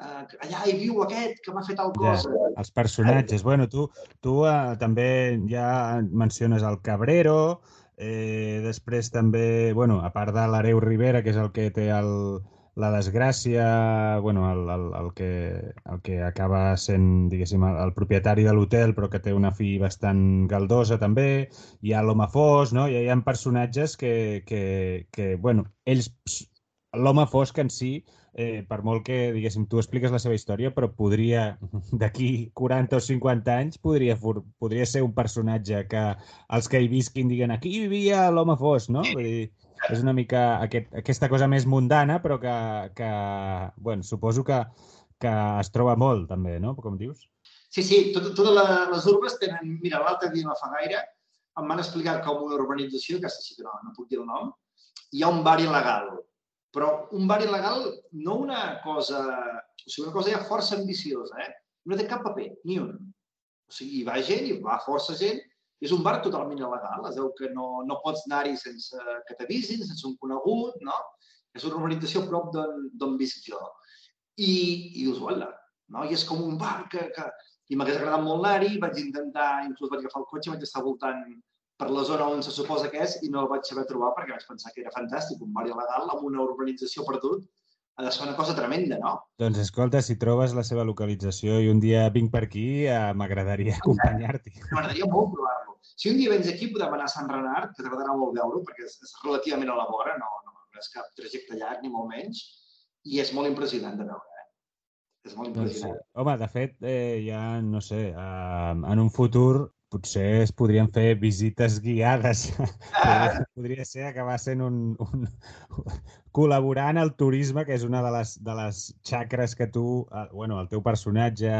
eh, allà hi viu aquest que m'ha fet tal cosa. Ja, els personatges. Bueno, tu, tu eh, també ja menciones el Cabrero, eh, després també, bueno, a part de l'Areu Rivera, que és el que té el, la desgràcia, bueno, el, el, el, que, el que acaba sent, diguéssim, el, el propietari de l'hotel, però que té una fi bastant galdosa també, hi ha l'home fos, no? Hi hi ha personatges que, que, que bueno, ells, l'home fosc en si, eh, per molt que, diguéssim, tu expliques la seva història, però podria, *laughs* d'aquí 40 o 50 anys, podria, podria ser un personatge que els que hi visquin diguen aquí vivia l'home fos, no? Vull dir, és una mica aquest, aquesta cosa més mundana, però que, que bueno, suposo que, que es troba molt, també, no? Com dius? Sí, sí, tot, totes les urbes tenen... Mira, l'altre dia no fa gaire em van explicar com una urbanització, que sí que no, no puc dir el nom, hi ha un bar il·legal però un bar il·legal, no una cosa... O sigui, una cosa ja força ambiciosa, eh? No té cap paper, ni un. O sigui, hi va gent, hi va força gent, és un bar totalment il·legal. Es veu que no, no pots anar-hi sense que t'avisin, sense un conegut, no? És una urbanització prop d'on visc jo. I, i dius, uala, no? I és com un bar que... que... I m'hagués agradat molt anar-hi, vaig intentar, inclús vaig agafar el cotxe, vaig estar voltant per la zona on se suposa que és i no el vaig saber trobar perquè vaig pensar que era fantàstic, un barri legal amb una urbanització perdut ha de ser una cosa tremenda, no? Doncs escolta, si trobes la seva localització i un dia vinc per aquí, eh, m'agradaria acompanyar-t'hi. M'agradaria molt provar-lo. Si un dia vens aquí podem anar a Sant Renard, que t'agradarà molt veure perquè és, és relativament a la vora, no, no, no és cap trajecte llarg ni molt menys, i és molt impressionant de veure. Eh? És molt doncs impressionant. Doncs, home, de fet, eh, ja, no sé, eh, en un futur potser es podrien fer visites guiades. Ah. *laughs* Podria ser acabar sent un, un, col·laborar en el turisme, que és una de les, de les xacres que tu, el, bueno, el teu personatge,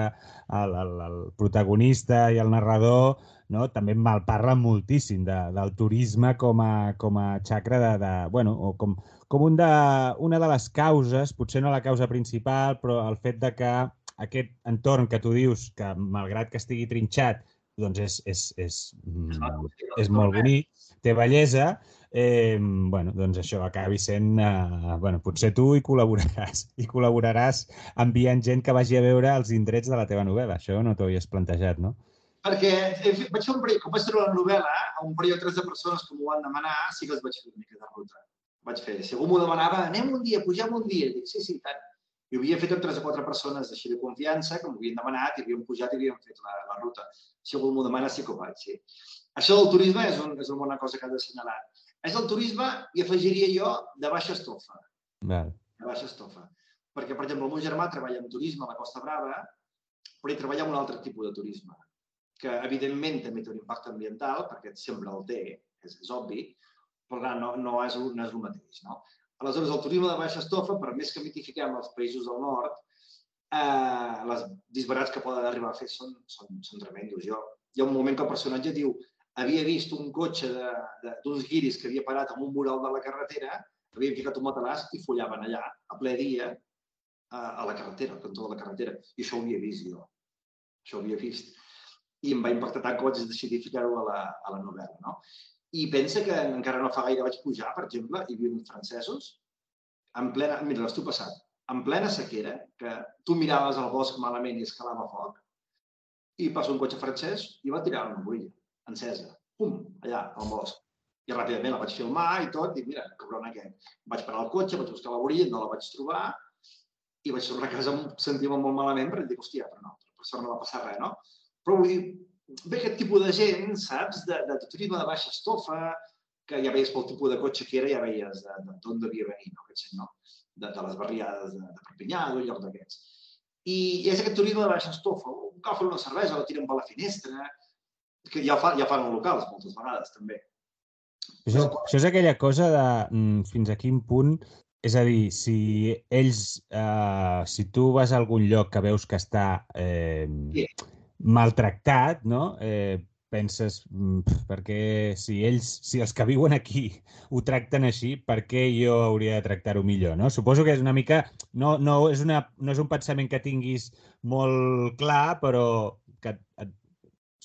el, el, el protagonista i el narrador, no? també mal parlen moltíssim de, del turisme com a, com a xacra de, de, bueno, o com, com un de, una de les causes, potser no la causa principal, però el fet de que aquest entorn que tu dius, que malgrat que estigui trinxat, doncs és, és, és, mm, és molt bonic, té bellesa, eh, bueno, doncs això acabi sent... Eh, bueno, potser tu hi col·laboraràs *laughs* i col·laboraràs enviant gent que vagi a veure els indrets de la teva novel·la. Això no t'ho havies plantejat, no? Perquè he fet, vaig fer un període, com vaig treure la novel·la, a un període de persones que m'ho van demanar, sí que els vaig fer una mica de ruta. Vaig fer, si algú m'ho demanava, anem un dia, pugem un dia. Dic, sí, sí, tant. I ho havia fet amb tres o quatre persones així de confiança que m'ho havien demanat i havien pujat i havien fet la, la ruta. Si algú m'ho demana, sí que ho faig, sí. Això del turisme és, un, és una bona cosa que ha d'assenyalar. És el turisme, i afegiria jo, de baixa estofa. Val. De baixa estofa. Perquè, per exemple, el meu germà treballa en turisme a la Costa Brava, però ell treballa un altre tipus de turisme, que evidentment també té un impacte ambiental, perquè sempre el té, és, és obvi, però clar, no, no, és, no és el mateix. No? Aleshores, el turisme de baixa estofa, per més que mitifiquem els països del nord, eh, les disbarats que poden arribar a fer són, són, són tremendos. Jo, hi ha un moment que el personatge diu havia vist un cotxe d'uns guiris que havia parat amb un mural de la carretera, havien ficat un matalàs i follaven allà, a ple dia, a, a la carretera, al cantó de la carretera. I això ho havia vist jo. Això ho havia vist. I em va impactar tant que vaig decidir ficar-ho a, la, a la novel·la. No? I pensa que encara no fa gaire vaig pujar, per exemple, i viuen francesos, en plena... Mira, l'estiu passat, en plena sequera, que tu miraves al bosc malament i escalava foc, i passa un cotxe francès i va tirar una boilla encesa. Pum, allà, al bosc. I ràpidament la vaig filmar i tot, i mira, cabron aquest. Vaig parar el cotxe, vaig buscar la borilla, no la vaig trobar, i vaig tornar a casa sentir-me molt malament perquè dic, hòstia, però no, per sort no va passar res, no? Però vull dir, ve aquest tipus de gent, saps, de, de turisme de baixa estofa, que ja veies pel tipus de cotxe que era, ja veies d'on de, devia venir, no? Aquest senyor de, de les barriades de, de Perpinyà, d'un lloc d'aquests. I, I és aquest turisme de baixa estofa. Un cau una cervesa, la tiren per la finestra, que ja, fa, ja fan els locals moltes vegades, també. Això, això és aquella cosa de mm, fins a quin punt és a dir, si ells, eh, si tu vas a algun lloc que veus que està eh. Maltractat, no? Eh, penses, mm, perquè si ells, si els que viuen aquí ho tracten així, per què jo hauria de tractar-ho millor, no? Suposo que és una mica, no, no, és una, no és un pensament que tinguis molt clar, però que et,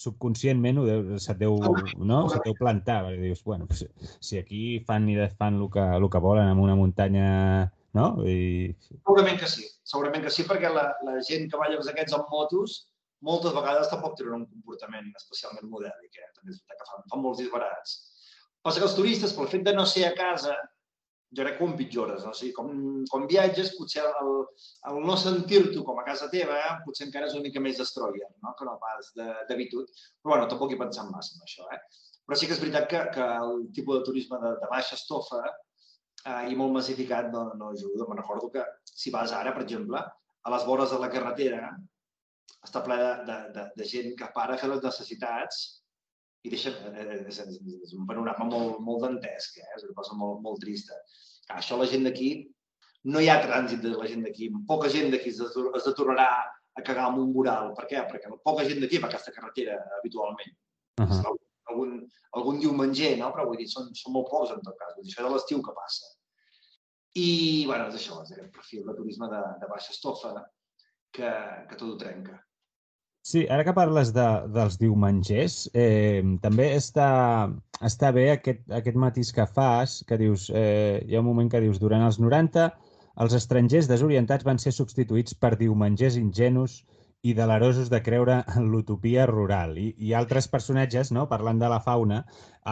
subconscientment ho deu, se't deu, no? se't deu plantar, perquè dius, bueno, pues, si aquí fan i desfan el que, el que volen en una muntanya, no? I... Segurament que sí, segurament que sí, perquè la, la gent que va a llocs aquests amb motos moltes vegades tampoc tenen un comportament especialment modèlic, eh? també és que fan, fan molts disbarats. Passa que els turistes, pel fet de no ser a casa, jo crec que ho empitjores. No? O sigui, com, com viatges, potser el, el no sentir-t'ho com a casa teva, potser encara és una mica més destroyer, no? que no pas d'habitud. Però bueno, tampoc hi pensem massa en això. Eh? Però sí que és veritat que, que el tipus de turisme de, de baixa estofa eh, i molt massificat no, no ajuda. Me'n recordo que si vas ara, per exemple, a les vores de la carretera, està ple de, de, de, de gent que para a fer les necessitats i deixa, eh, és, és, és un panorama molt, molt dantesc, eh? és una cosa molt, molt trista. Clar, això la gent d'aquí, no hi ha trànsit de la gent d'aquí, poca gent d'aquí es, es deturarà a cagar amb un mural. Per què? Perquè poca gent d'aquí va a aquesta carretera habitualment. Uh -huh. algun, algun diumenge, no? però vull dir, són, són molt pocs en tot cas. Vull dir, això és l'estiu que passa. I, bueno, és això, és aquest perfil de turisme de, de baixa estofa que, que tot ho trenca. Sí, ara que parles de, dels diumengers, eh, també està, està bé aquest, aquest matís que fas, que dius, eh, hi ha un moment que dius, durant els 90 els estrangers desorientats van ser substituïts per diumengers ingenus i delerosos de creure en l'utopia rural. I, I altres personatges, no? parlant de la fauna,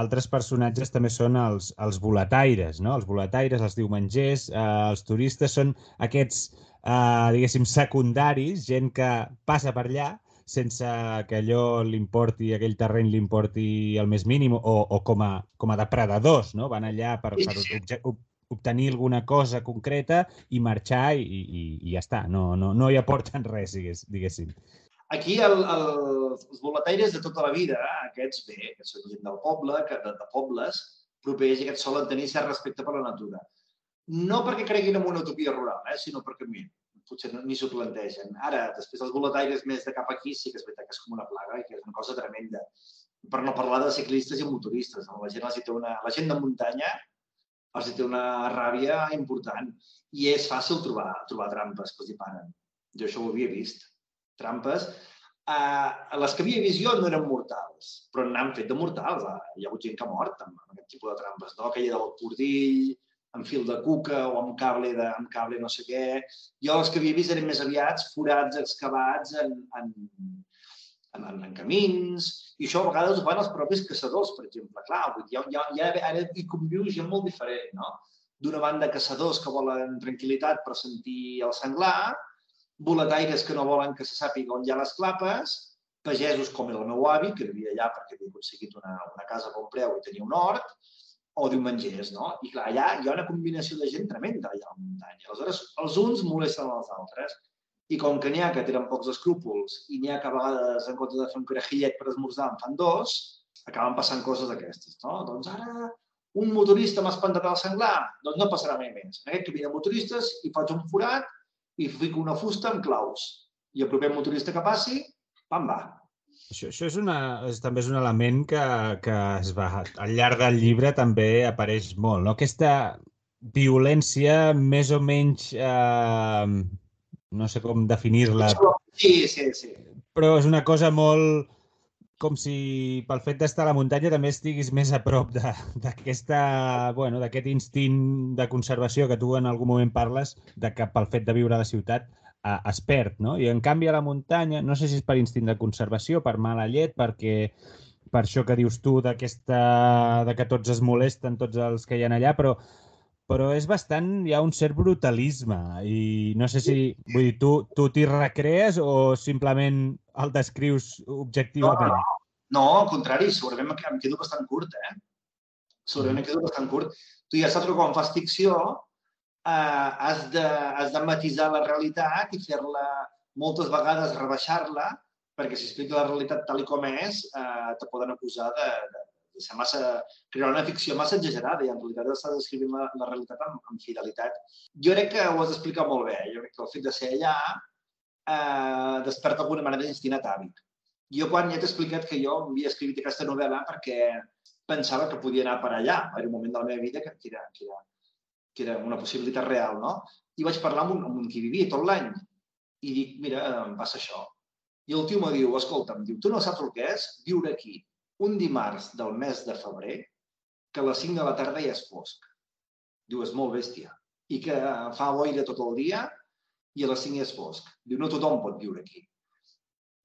altres personatges també són els, els boletaires, no? els boletaires, els diumengers, eh, els turistes, són aquests, eh, diguéssim, secundaris, gent que passa per allà, sense que allò l'importi, aquell terreny l'importi el més mínim, o, o com, a, com a depredadors, no? Van allà per, per obtenir alguna cosa concreta i marxar i, i, i ja està. No, no, no hi aporten *laughs* res, digués, diguéssim. Aquí el, el, els boletaires de tota la vida, aquests bé, que són gent del poble, que de, de pobles, propers i aquests solen tenir cert respecte per la natura. No perquè creguin en una utopia rural, eh, sinó perquè, mira, potser ni s'ho plantegen. Ara, després els boletaires més de cap aquí sí que és veritat que és com una plaga i que és una cosa tremenda. Per no parlar de ciclistes i motoristes. No? La gent els té una... La gent de muntanya els té una ràbia important i és fàcil trobar, trobar trampes que els hi paren. Jo això ho havia vist trampes, eh, les que havia vist jo no eren mortals, però n'han fet de mortals. Eh? Hi ha hagut gent que ha mort amb, amb aquest tipus de trampes, no? aquella del cordill, amb fil de cuca o amb cable, de, amb cable no sé què. Jo els que havia vist eren més aviats forats excavats en, en, en, en, en camins, i això a vegades ho fan els propis caçadors, per exemple. Clar, vull dir, ja, ja, ara hi conviu gent molt diferent, no? D'una banda, caçadors que volen tranquil·litat per sentir el senglar, boletaires que no volen que se sàpiga on hi ha les clapes, pagesos com el meu avi, que vivia allà perquè havia aconseguit una, una casa a bon preu i tenia un hort, o diumengers, no? I clar, allà hi ha una combinació de gent tremenda allà a la muntanya. Aleshores, els uns molesten els altres. I com que n'hi ha que tenen pocs escrúpols i n'hi ha que a vegades, en compte de fer un carajillet per esmorzar, en fan dos, acaben passant coses d'aquestes, no? Doncs ara un motorista m'ha espantat el senglar, doncs no passarà mai més. En aquest camí de motoristes hi faig un forat i fico una fusta amb claus. I el proper motorista que passi, pam, va. Això, això és, una, és, també és un element que, que es va, al llarg del llibre també apareix molt, no? Aquesta violència més o menys... Eh, no sé com definir-la. Sí, sí, sí. Però és una cosa molt com si pel fet d'estar a la muntanya també estiguis més a prop d'aquesta, bueno, d'aquest instint de conservació que tu en algun moment parles, de que pel fet de viure a la ciutat es perd, no? I en canvi a la muntanya, no sé si és per instint de conservació, per mala llet, perquè per això que dius tu d'aquesta de que tots es molesten, tots els que hi ha allà, però però és bastant, hi ha un cert brutalisme i no sé si, vull dir, tu tu t'hi recrees o simplement el descrius objectivament? No, no, no, al contrari, segurament em quedo bastant curt, eh? Segurament em quedo bastant curt. Tu ja saps que quan fas ficció eh, has, de, has de matisar la realitat i fer-la moltes vegades rebaixar-la perquè si expliques la realitat tal com és, eh, te poden acusar de, de, de ser massa, crear una ficció massa exagerada i en realitat estàs descrivint la, la realitat amb, amb fidelitat. Jo crec que ho has explicat molt bé. Jo crec que el fet de ser allà eh, desperta d'alguna manera d'instint atàvic. Jo quan ja t'he explicat que jo havia escrit aquesta novel·la perquè pensava que podia anar per allà. Era un moment de la meva vida que, que, era, que, era, que era una possibilitat real, no? I vaig parlar amb un, amb un qui vivia tot l'any i dic, mira, em passa això. I el tio me diu, escolta'm, diu, tu no saps el que és viure aquí un dimarts del mes de febrer que a les 5 de la tarda ja és fosc. Diu, és molt bèstia. I que fa boira tot el dia i a les 5 ja és fosc. Diu, no tothom pot viure aquí.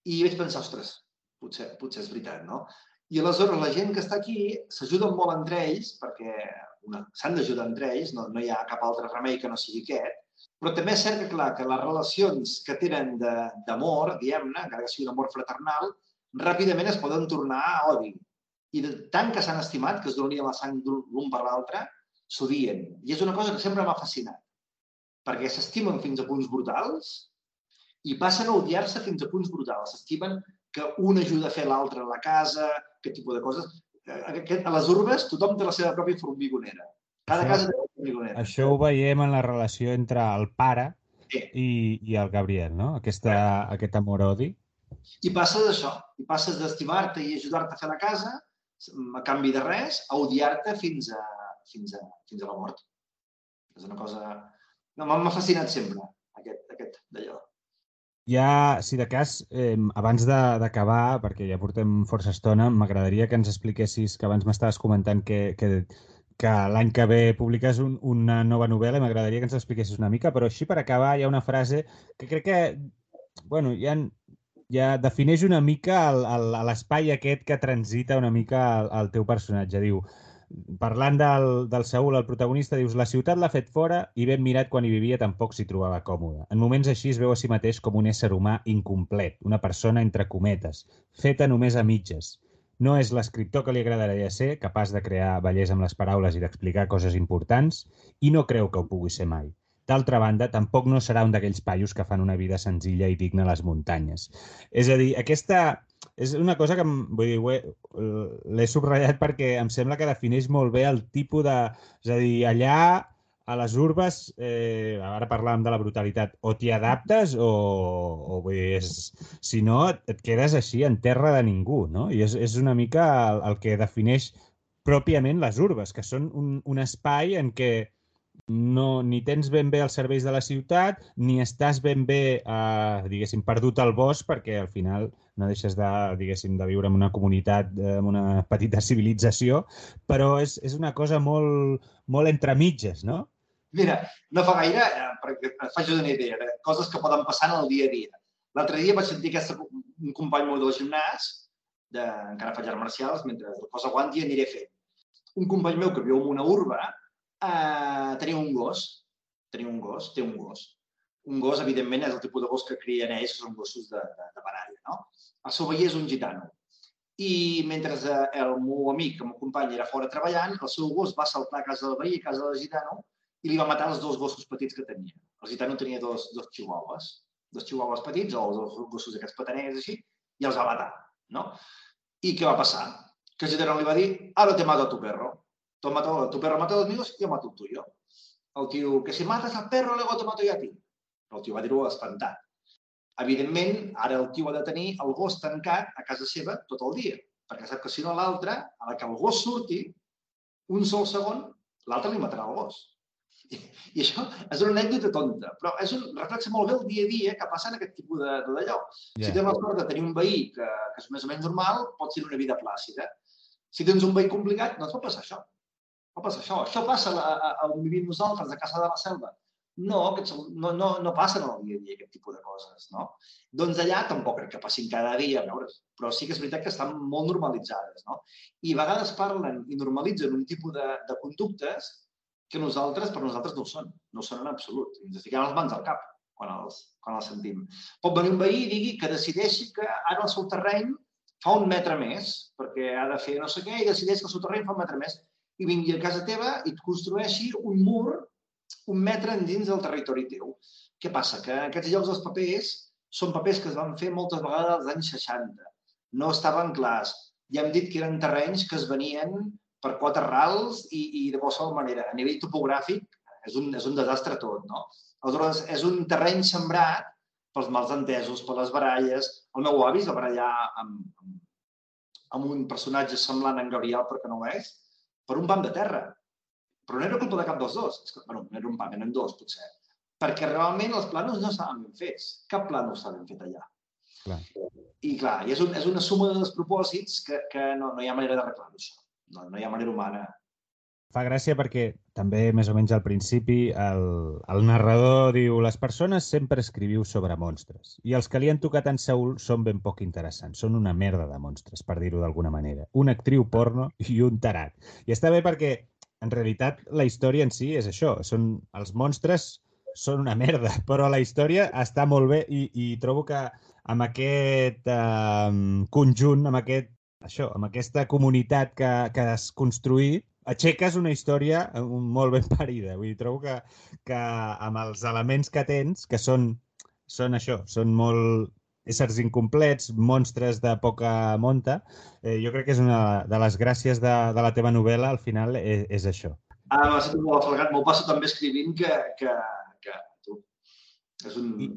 I vaig pensar, ostres, potser, potser és veritat, no? I aleshores la gent que està aquí s'ajuden molt entre ells perquè s'han d'ajudar entre ells, no, no hi ha cap altre remei que no sigui aquest, però també és cert que, clar, que les relacions que tenen d'amor, diguem-ne, encara que sigui un amor fraternal, ràpidament es poden tornar a odi. I de tant que s'han estimat, que es donarien la sang l'un per l'altre, s'odien. I és una cosa que sempre m'ha fascinat. Perquè s'estimen fins a punts brutals i passen a odiar-se fins a punts brutals. S'estimen que un ajuda a fer l'altre a la casa, aquest tipus de coses. Eh, a les urbes tothom té la seva pròpia formigonera. Cada això, casa té una formigonera. Això ho veiem en la relació entre el pare sí. i, i el Gabriel, no? Aquesta, aquest amor-odi. I passes això, i passes d'estimar-te i ajudar-te a fer la casa, a canvi de res, a odiar-te fins, a, fins, a, fins a la mort. És una cosa... No, m'ha fascinat sempre, aquest, aquest d'allò. Ja, si de cas, eh, abans d'acabar, perquè ja portem força estona, m'agradaria que ens expliquessis, que abans m'estaves comentant que, que, que l'any que ve publiques un, una nova novel·la m'agradaria que ens expliquessis una mica, però així per acabar hi ha una frase que crec que, bueno, ha, ja defineix una mica l'espai aquest que transita una mica el, el teu personatge. Diu, parlant del, del Saúl, el protagonista, dius la ciutat l'ha fet fora i ben mirat quan hi vivia tampoc s'hi trobava còmode. En moments així es veu a si mateix com un ésser humà incomplet, una persona entre cometes, feta només a mitges. No és l'escriptor que li agradaria ser, capaç de crear bellesa amb les paraules i d'explicar coses importants, i no creu que ho pugui ser mai. D'altra banda, tampoc no serà un d'aquells paios que fan una vida senzilla i digna a les muntanyes. És a dir, aquesta... És una cosa que, vull dir, l'he subratllat perquè em sembla que defineix molt bé el tipus de... És a dir, allà a les urbes, eh, ara parlàvem de la brutalitat, o t'hi adaptes o, o vull dir, és, si no, et quedes així en terra de ningú, no? I és, és una mica el, el que defineix pròpiament les urbes, que són un, un espai en què no, ni tens ben bé els serveis de la ciutat, ni estàs ben bé, eh, diguéssim, perdut al bosc, perquè al final no deixes de, diguéssim, de viure en una comunitat, eh, en una petita *laughs* civilització, però és, és una cosa molt, molt entre mitges, no? Mira, no fa gaire, eh, perquè et faig una idea de coses que poden passar en el dia a dia. L'altre dia vaig sentir aquesta, un company meu del gimnàs, de, encara faig marcials, mentre el cos aguanti aniré fent. Un company meu que viu en una urba, eh, tenia un gos, tenia un gos, té un gos. Un gos, evidentment, és el tipus de gos que crien ells, que són gossos de, de, de baralla, no? El seu veí és un gitano. I mentre eh, el meu amic, el meu company, era fora treballant, el seu gos va saltar a casa del veí, a casa del gitano, i li va matar els dos gossos petits que tenia. El gitano tenia dos, dos chihuahuas, dos chihuahuas petits, o dos gossos aquests pataners així, i els va matar, no? I què va passar? Que el gitano li va dir, ara te mato a tu perro. Tu, mato, tu perro mata a los míos, yo mato el tuyo. El tio, que si mates al perro, luego te mato yo a ti. El tio va dir-ho espantat. Evidentment, ara el tio ha de tenir el gos tancat a casa seva tot el dia, perquè sap que si no l'altre, a la que el gos surti, un sol segon, l'altre li matarà el gos. I, I això és una anècdota tonta, però és un reflex molt bé el dia a dia que passa en aquest tipus d'allò. De, yeah. Si tens la sort de tenir un veí que, que és més o menys normal, pots tenir una vida plàcida. Si tens un veí complicat, no et pot passar això. No passa això. Això passa on vivim nosaltres, a casa de la selva. No, no, no, no passen al dia a dia aquest tipus de coses, no? Doncs allà tampoc crec que passin cada dia, a veure, però sí que és veritat que estan molt normalitzades, no? I a vegades parlen i normalitzen un tipus de, de conductes que nosaltres, per nosaltres no ho són, no ho són en absolut. I ens fiquem les mans al cap quan els, quan els sentim. Pot venir un veí i digui que decideixi que ara el seu terreny fa un metre més, perquè ha de fer no sé què, i decideix que el seu terreny fa un metre més i vingui a casa teva i et construeixi un mur un metre dins del territori teu. Què passa? Que aquests llocs dels papers són papers que es van fer moltes vegades als anys 60. No estaven clars. Ja hem dit que eren terrenys que es venien per quatre rals i, i de qualsevol manera. A nivell topogràfic és un, és un desastre tot, no? Aleshores, és un terreny sembrat pels mals entesos, per les baralles. El meu avi es va barallar amb, amb, un personatge semblant a en Gabriel, perquè no ho és, per un pam de terra. Però no era culpa de cap dels dos. És que, bueno, no era un pam, eren dos, potser. Perquè realment els planos no estaven ben fets. Cap plano estava ben fet allà. Clar. I clar, i és, un, és una suma de despropòsits que, que no, no hi ha manera d'arreglar-ho, això. No, no hi ha manera humana fa gràcia perquè també, més o menys al principi, el, el narrador diu les persones sempre escriviu sobre monstres i els que li han tocat en Saúl són ben poc interessants. Són una merda de monstres, per dir-ho d'alguna manera. Una actriu porno i un tarat. I està bé perquè, en realitat, la història en si és això. Són, els monstres són una merda, *laughs* però la història està molt bé i, i trobo que amb aquest eh, conjunt, amb aquest això, amb aquesta comunitat que, que has construït, aixeques una història eh, molt ben *laughs* parida. Vull dir, trobo que, que amb els elements que tens, que són, són això, són molt éssers incomplets, monstres de poca monta, eh, jo crec que és una de les gràcies de, de la teva novel·la, al final, és, és això. Ah, m'ha sentit molt afalgat. M'ho passo també escrivint que, que, que tu, és un... I,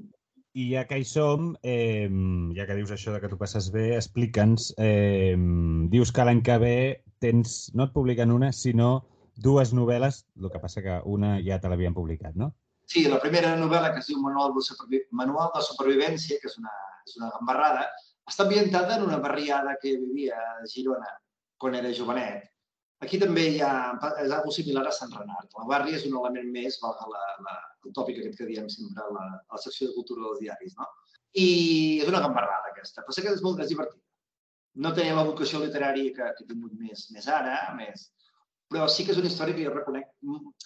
i ja que hi som, eh, ja que dius això de que tu passes bé, explica'ns, eh, dius que l'any que ve tens, no et publiquen una, sinó dues novel·les, el que passa que una ja te l'havien publicat, no? Sí, la primera novel·la, que es diu Manual de, Supervi Manual de Supervivència, que és una, és una gambarrada, està ambientada en una barriada que vivia a Girona quan era jovenet, Aquí també hi ha, és algo similar a Sant Renat. La barri és un element més, valga la, la, el tòpic aquest que diem sempre la, a la secció de cultura dels diaris, no? I és una gambarrada aquesta, sé que és molt més divertida. No tenia la vocació literària que, que he tingut més, més ara, més, però sí que és una història que jo reconec.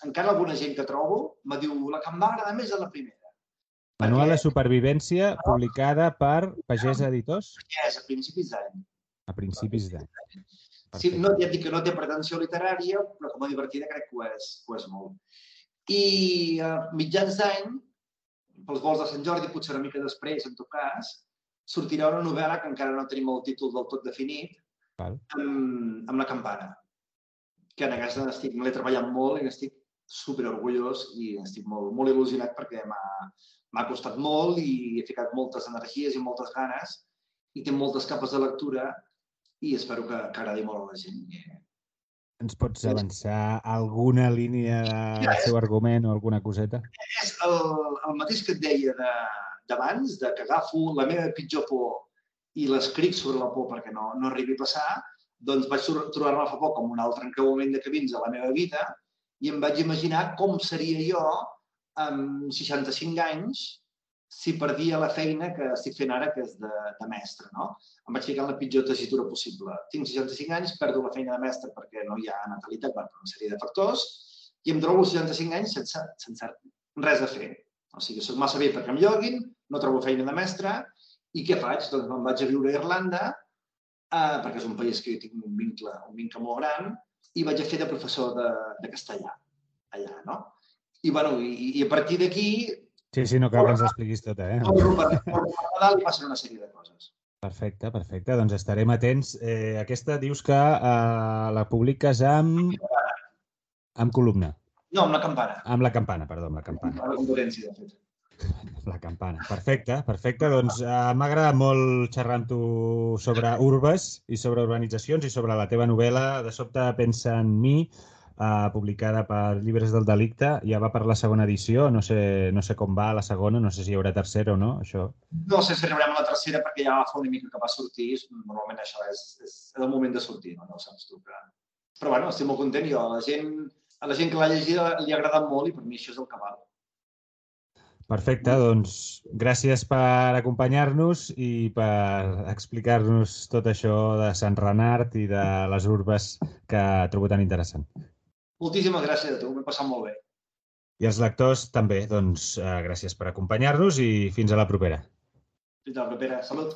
Encara alguna gent que trobo me diu la que em va agradar més és la primera. Manual de supervivència publicada per Pagès Editors? Pagès, a principis d'any. A principis d'any. Sí, no, ja et dic que no té pretensió literària, però com a divertida crec que ho és, ho és molt. I a mitjans d'any, pels vols de Sant Jordi, potser una mica després, en tot cas, sortirà una novel·la que encara no tenim el títol del tot definit, Val. amb, amb la campana. Que en aquesta estic, me l'he treballat molt i n'estic super orgullós i estic molt, molt il·lusionat perquè m'ha costat molt i he ficat moltes energies i moltes ganes i té moltes capes de lectura i espero que, que agradi molt a la gent. Ens pots avançar alguna línia del seu argument o alguna coseta? És el, el mateix que et deia de, d'abans, de que agafo la meva pitjor por i l'escric sobre la por perquè no, no arribi a passar, doncs vaig trobar-me fa poc com un altre encreuament de camins a la meva vida i em vaig imaginar com seria jo amb 65 anys si perdia la feina que estic fent ara, que és de, de mestre. No? Em vaig ficar en la pitjor tessitura possible. Tinc 65 anys, perdo la feina de mestre perquè no hi ha natalitat, per una sèrie de factors, i em trobo 65 anys sense, sense res a fer. O sigui, soc massa vell perquè em lloguin, no trobo feina de mestre, i què faig? Doncs me'n vaig a viure a Irlanda, eh, perquè és un país que tinc un vincle, un vincle molt gran, i vaig a fer de professor de, de castellà allà, no? I, bueno, i, i a partir d'aquí... Sí, sí, no cal que ens expliquis tot, eh? Per Nadal i passen una sèrie de coses. Perfecte, perfecte. Doncs estarem atents. Eh, aquesta dius que eh, la publiques amb... amb columna. No, amb la campana. Amb la campana, perdó, amb la campana. La competència, de fet. *laughs* La campana. Perfecte, perfecte. Doncs eh, m'ha agradat molt xerrar amb tu sobre urbes i sobre urbanitzacions i sobre la teva novel·la De sobte pensa en mi, eh, publicada per Llibres del Delicte. Ja va per la segona edició. No sé, no sé com va la segona, no sé si hi haurà tercera o no, això. No sé si arribarem a la tercera perquè ja fa una mica que va sortir. Normalment això és, és, el moment de sortir, no, no ho saps tu. Però, però bueno, estic molt content jo. La gent, a la gent que l'ha llegit li ha agradat molt i per mi això és el que val. Perfecte, doncs gràcies per acompanyar-nos i per explicar-nos tot això de Sant Renard i de les urbes que trobo tan interessant. Moltíssimes gràcies a tu, m'he passat molt bé. I els lectors també, doncs eh, gràcies per acompanyar-nos i fins a la propera. Fins a la propera. Salut.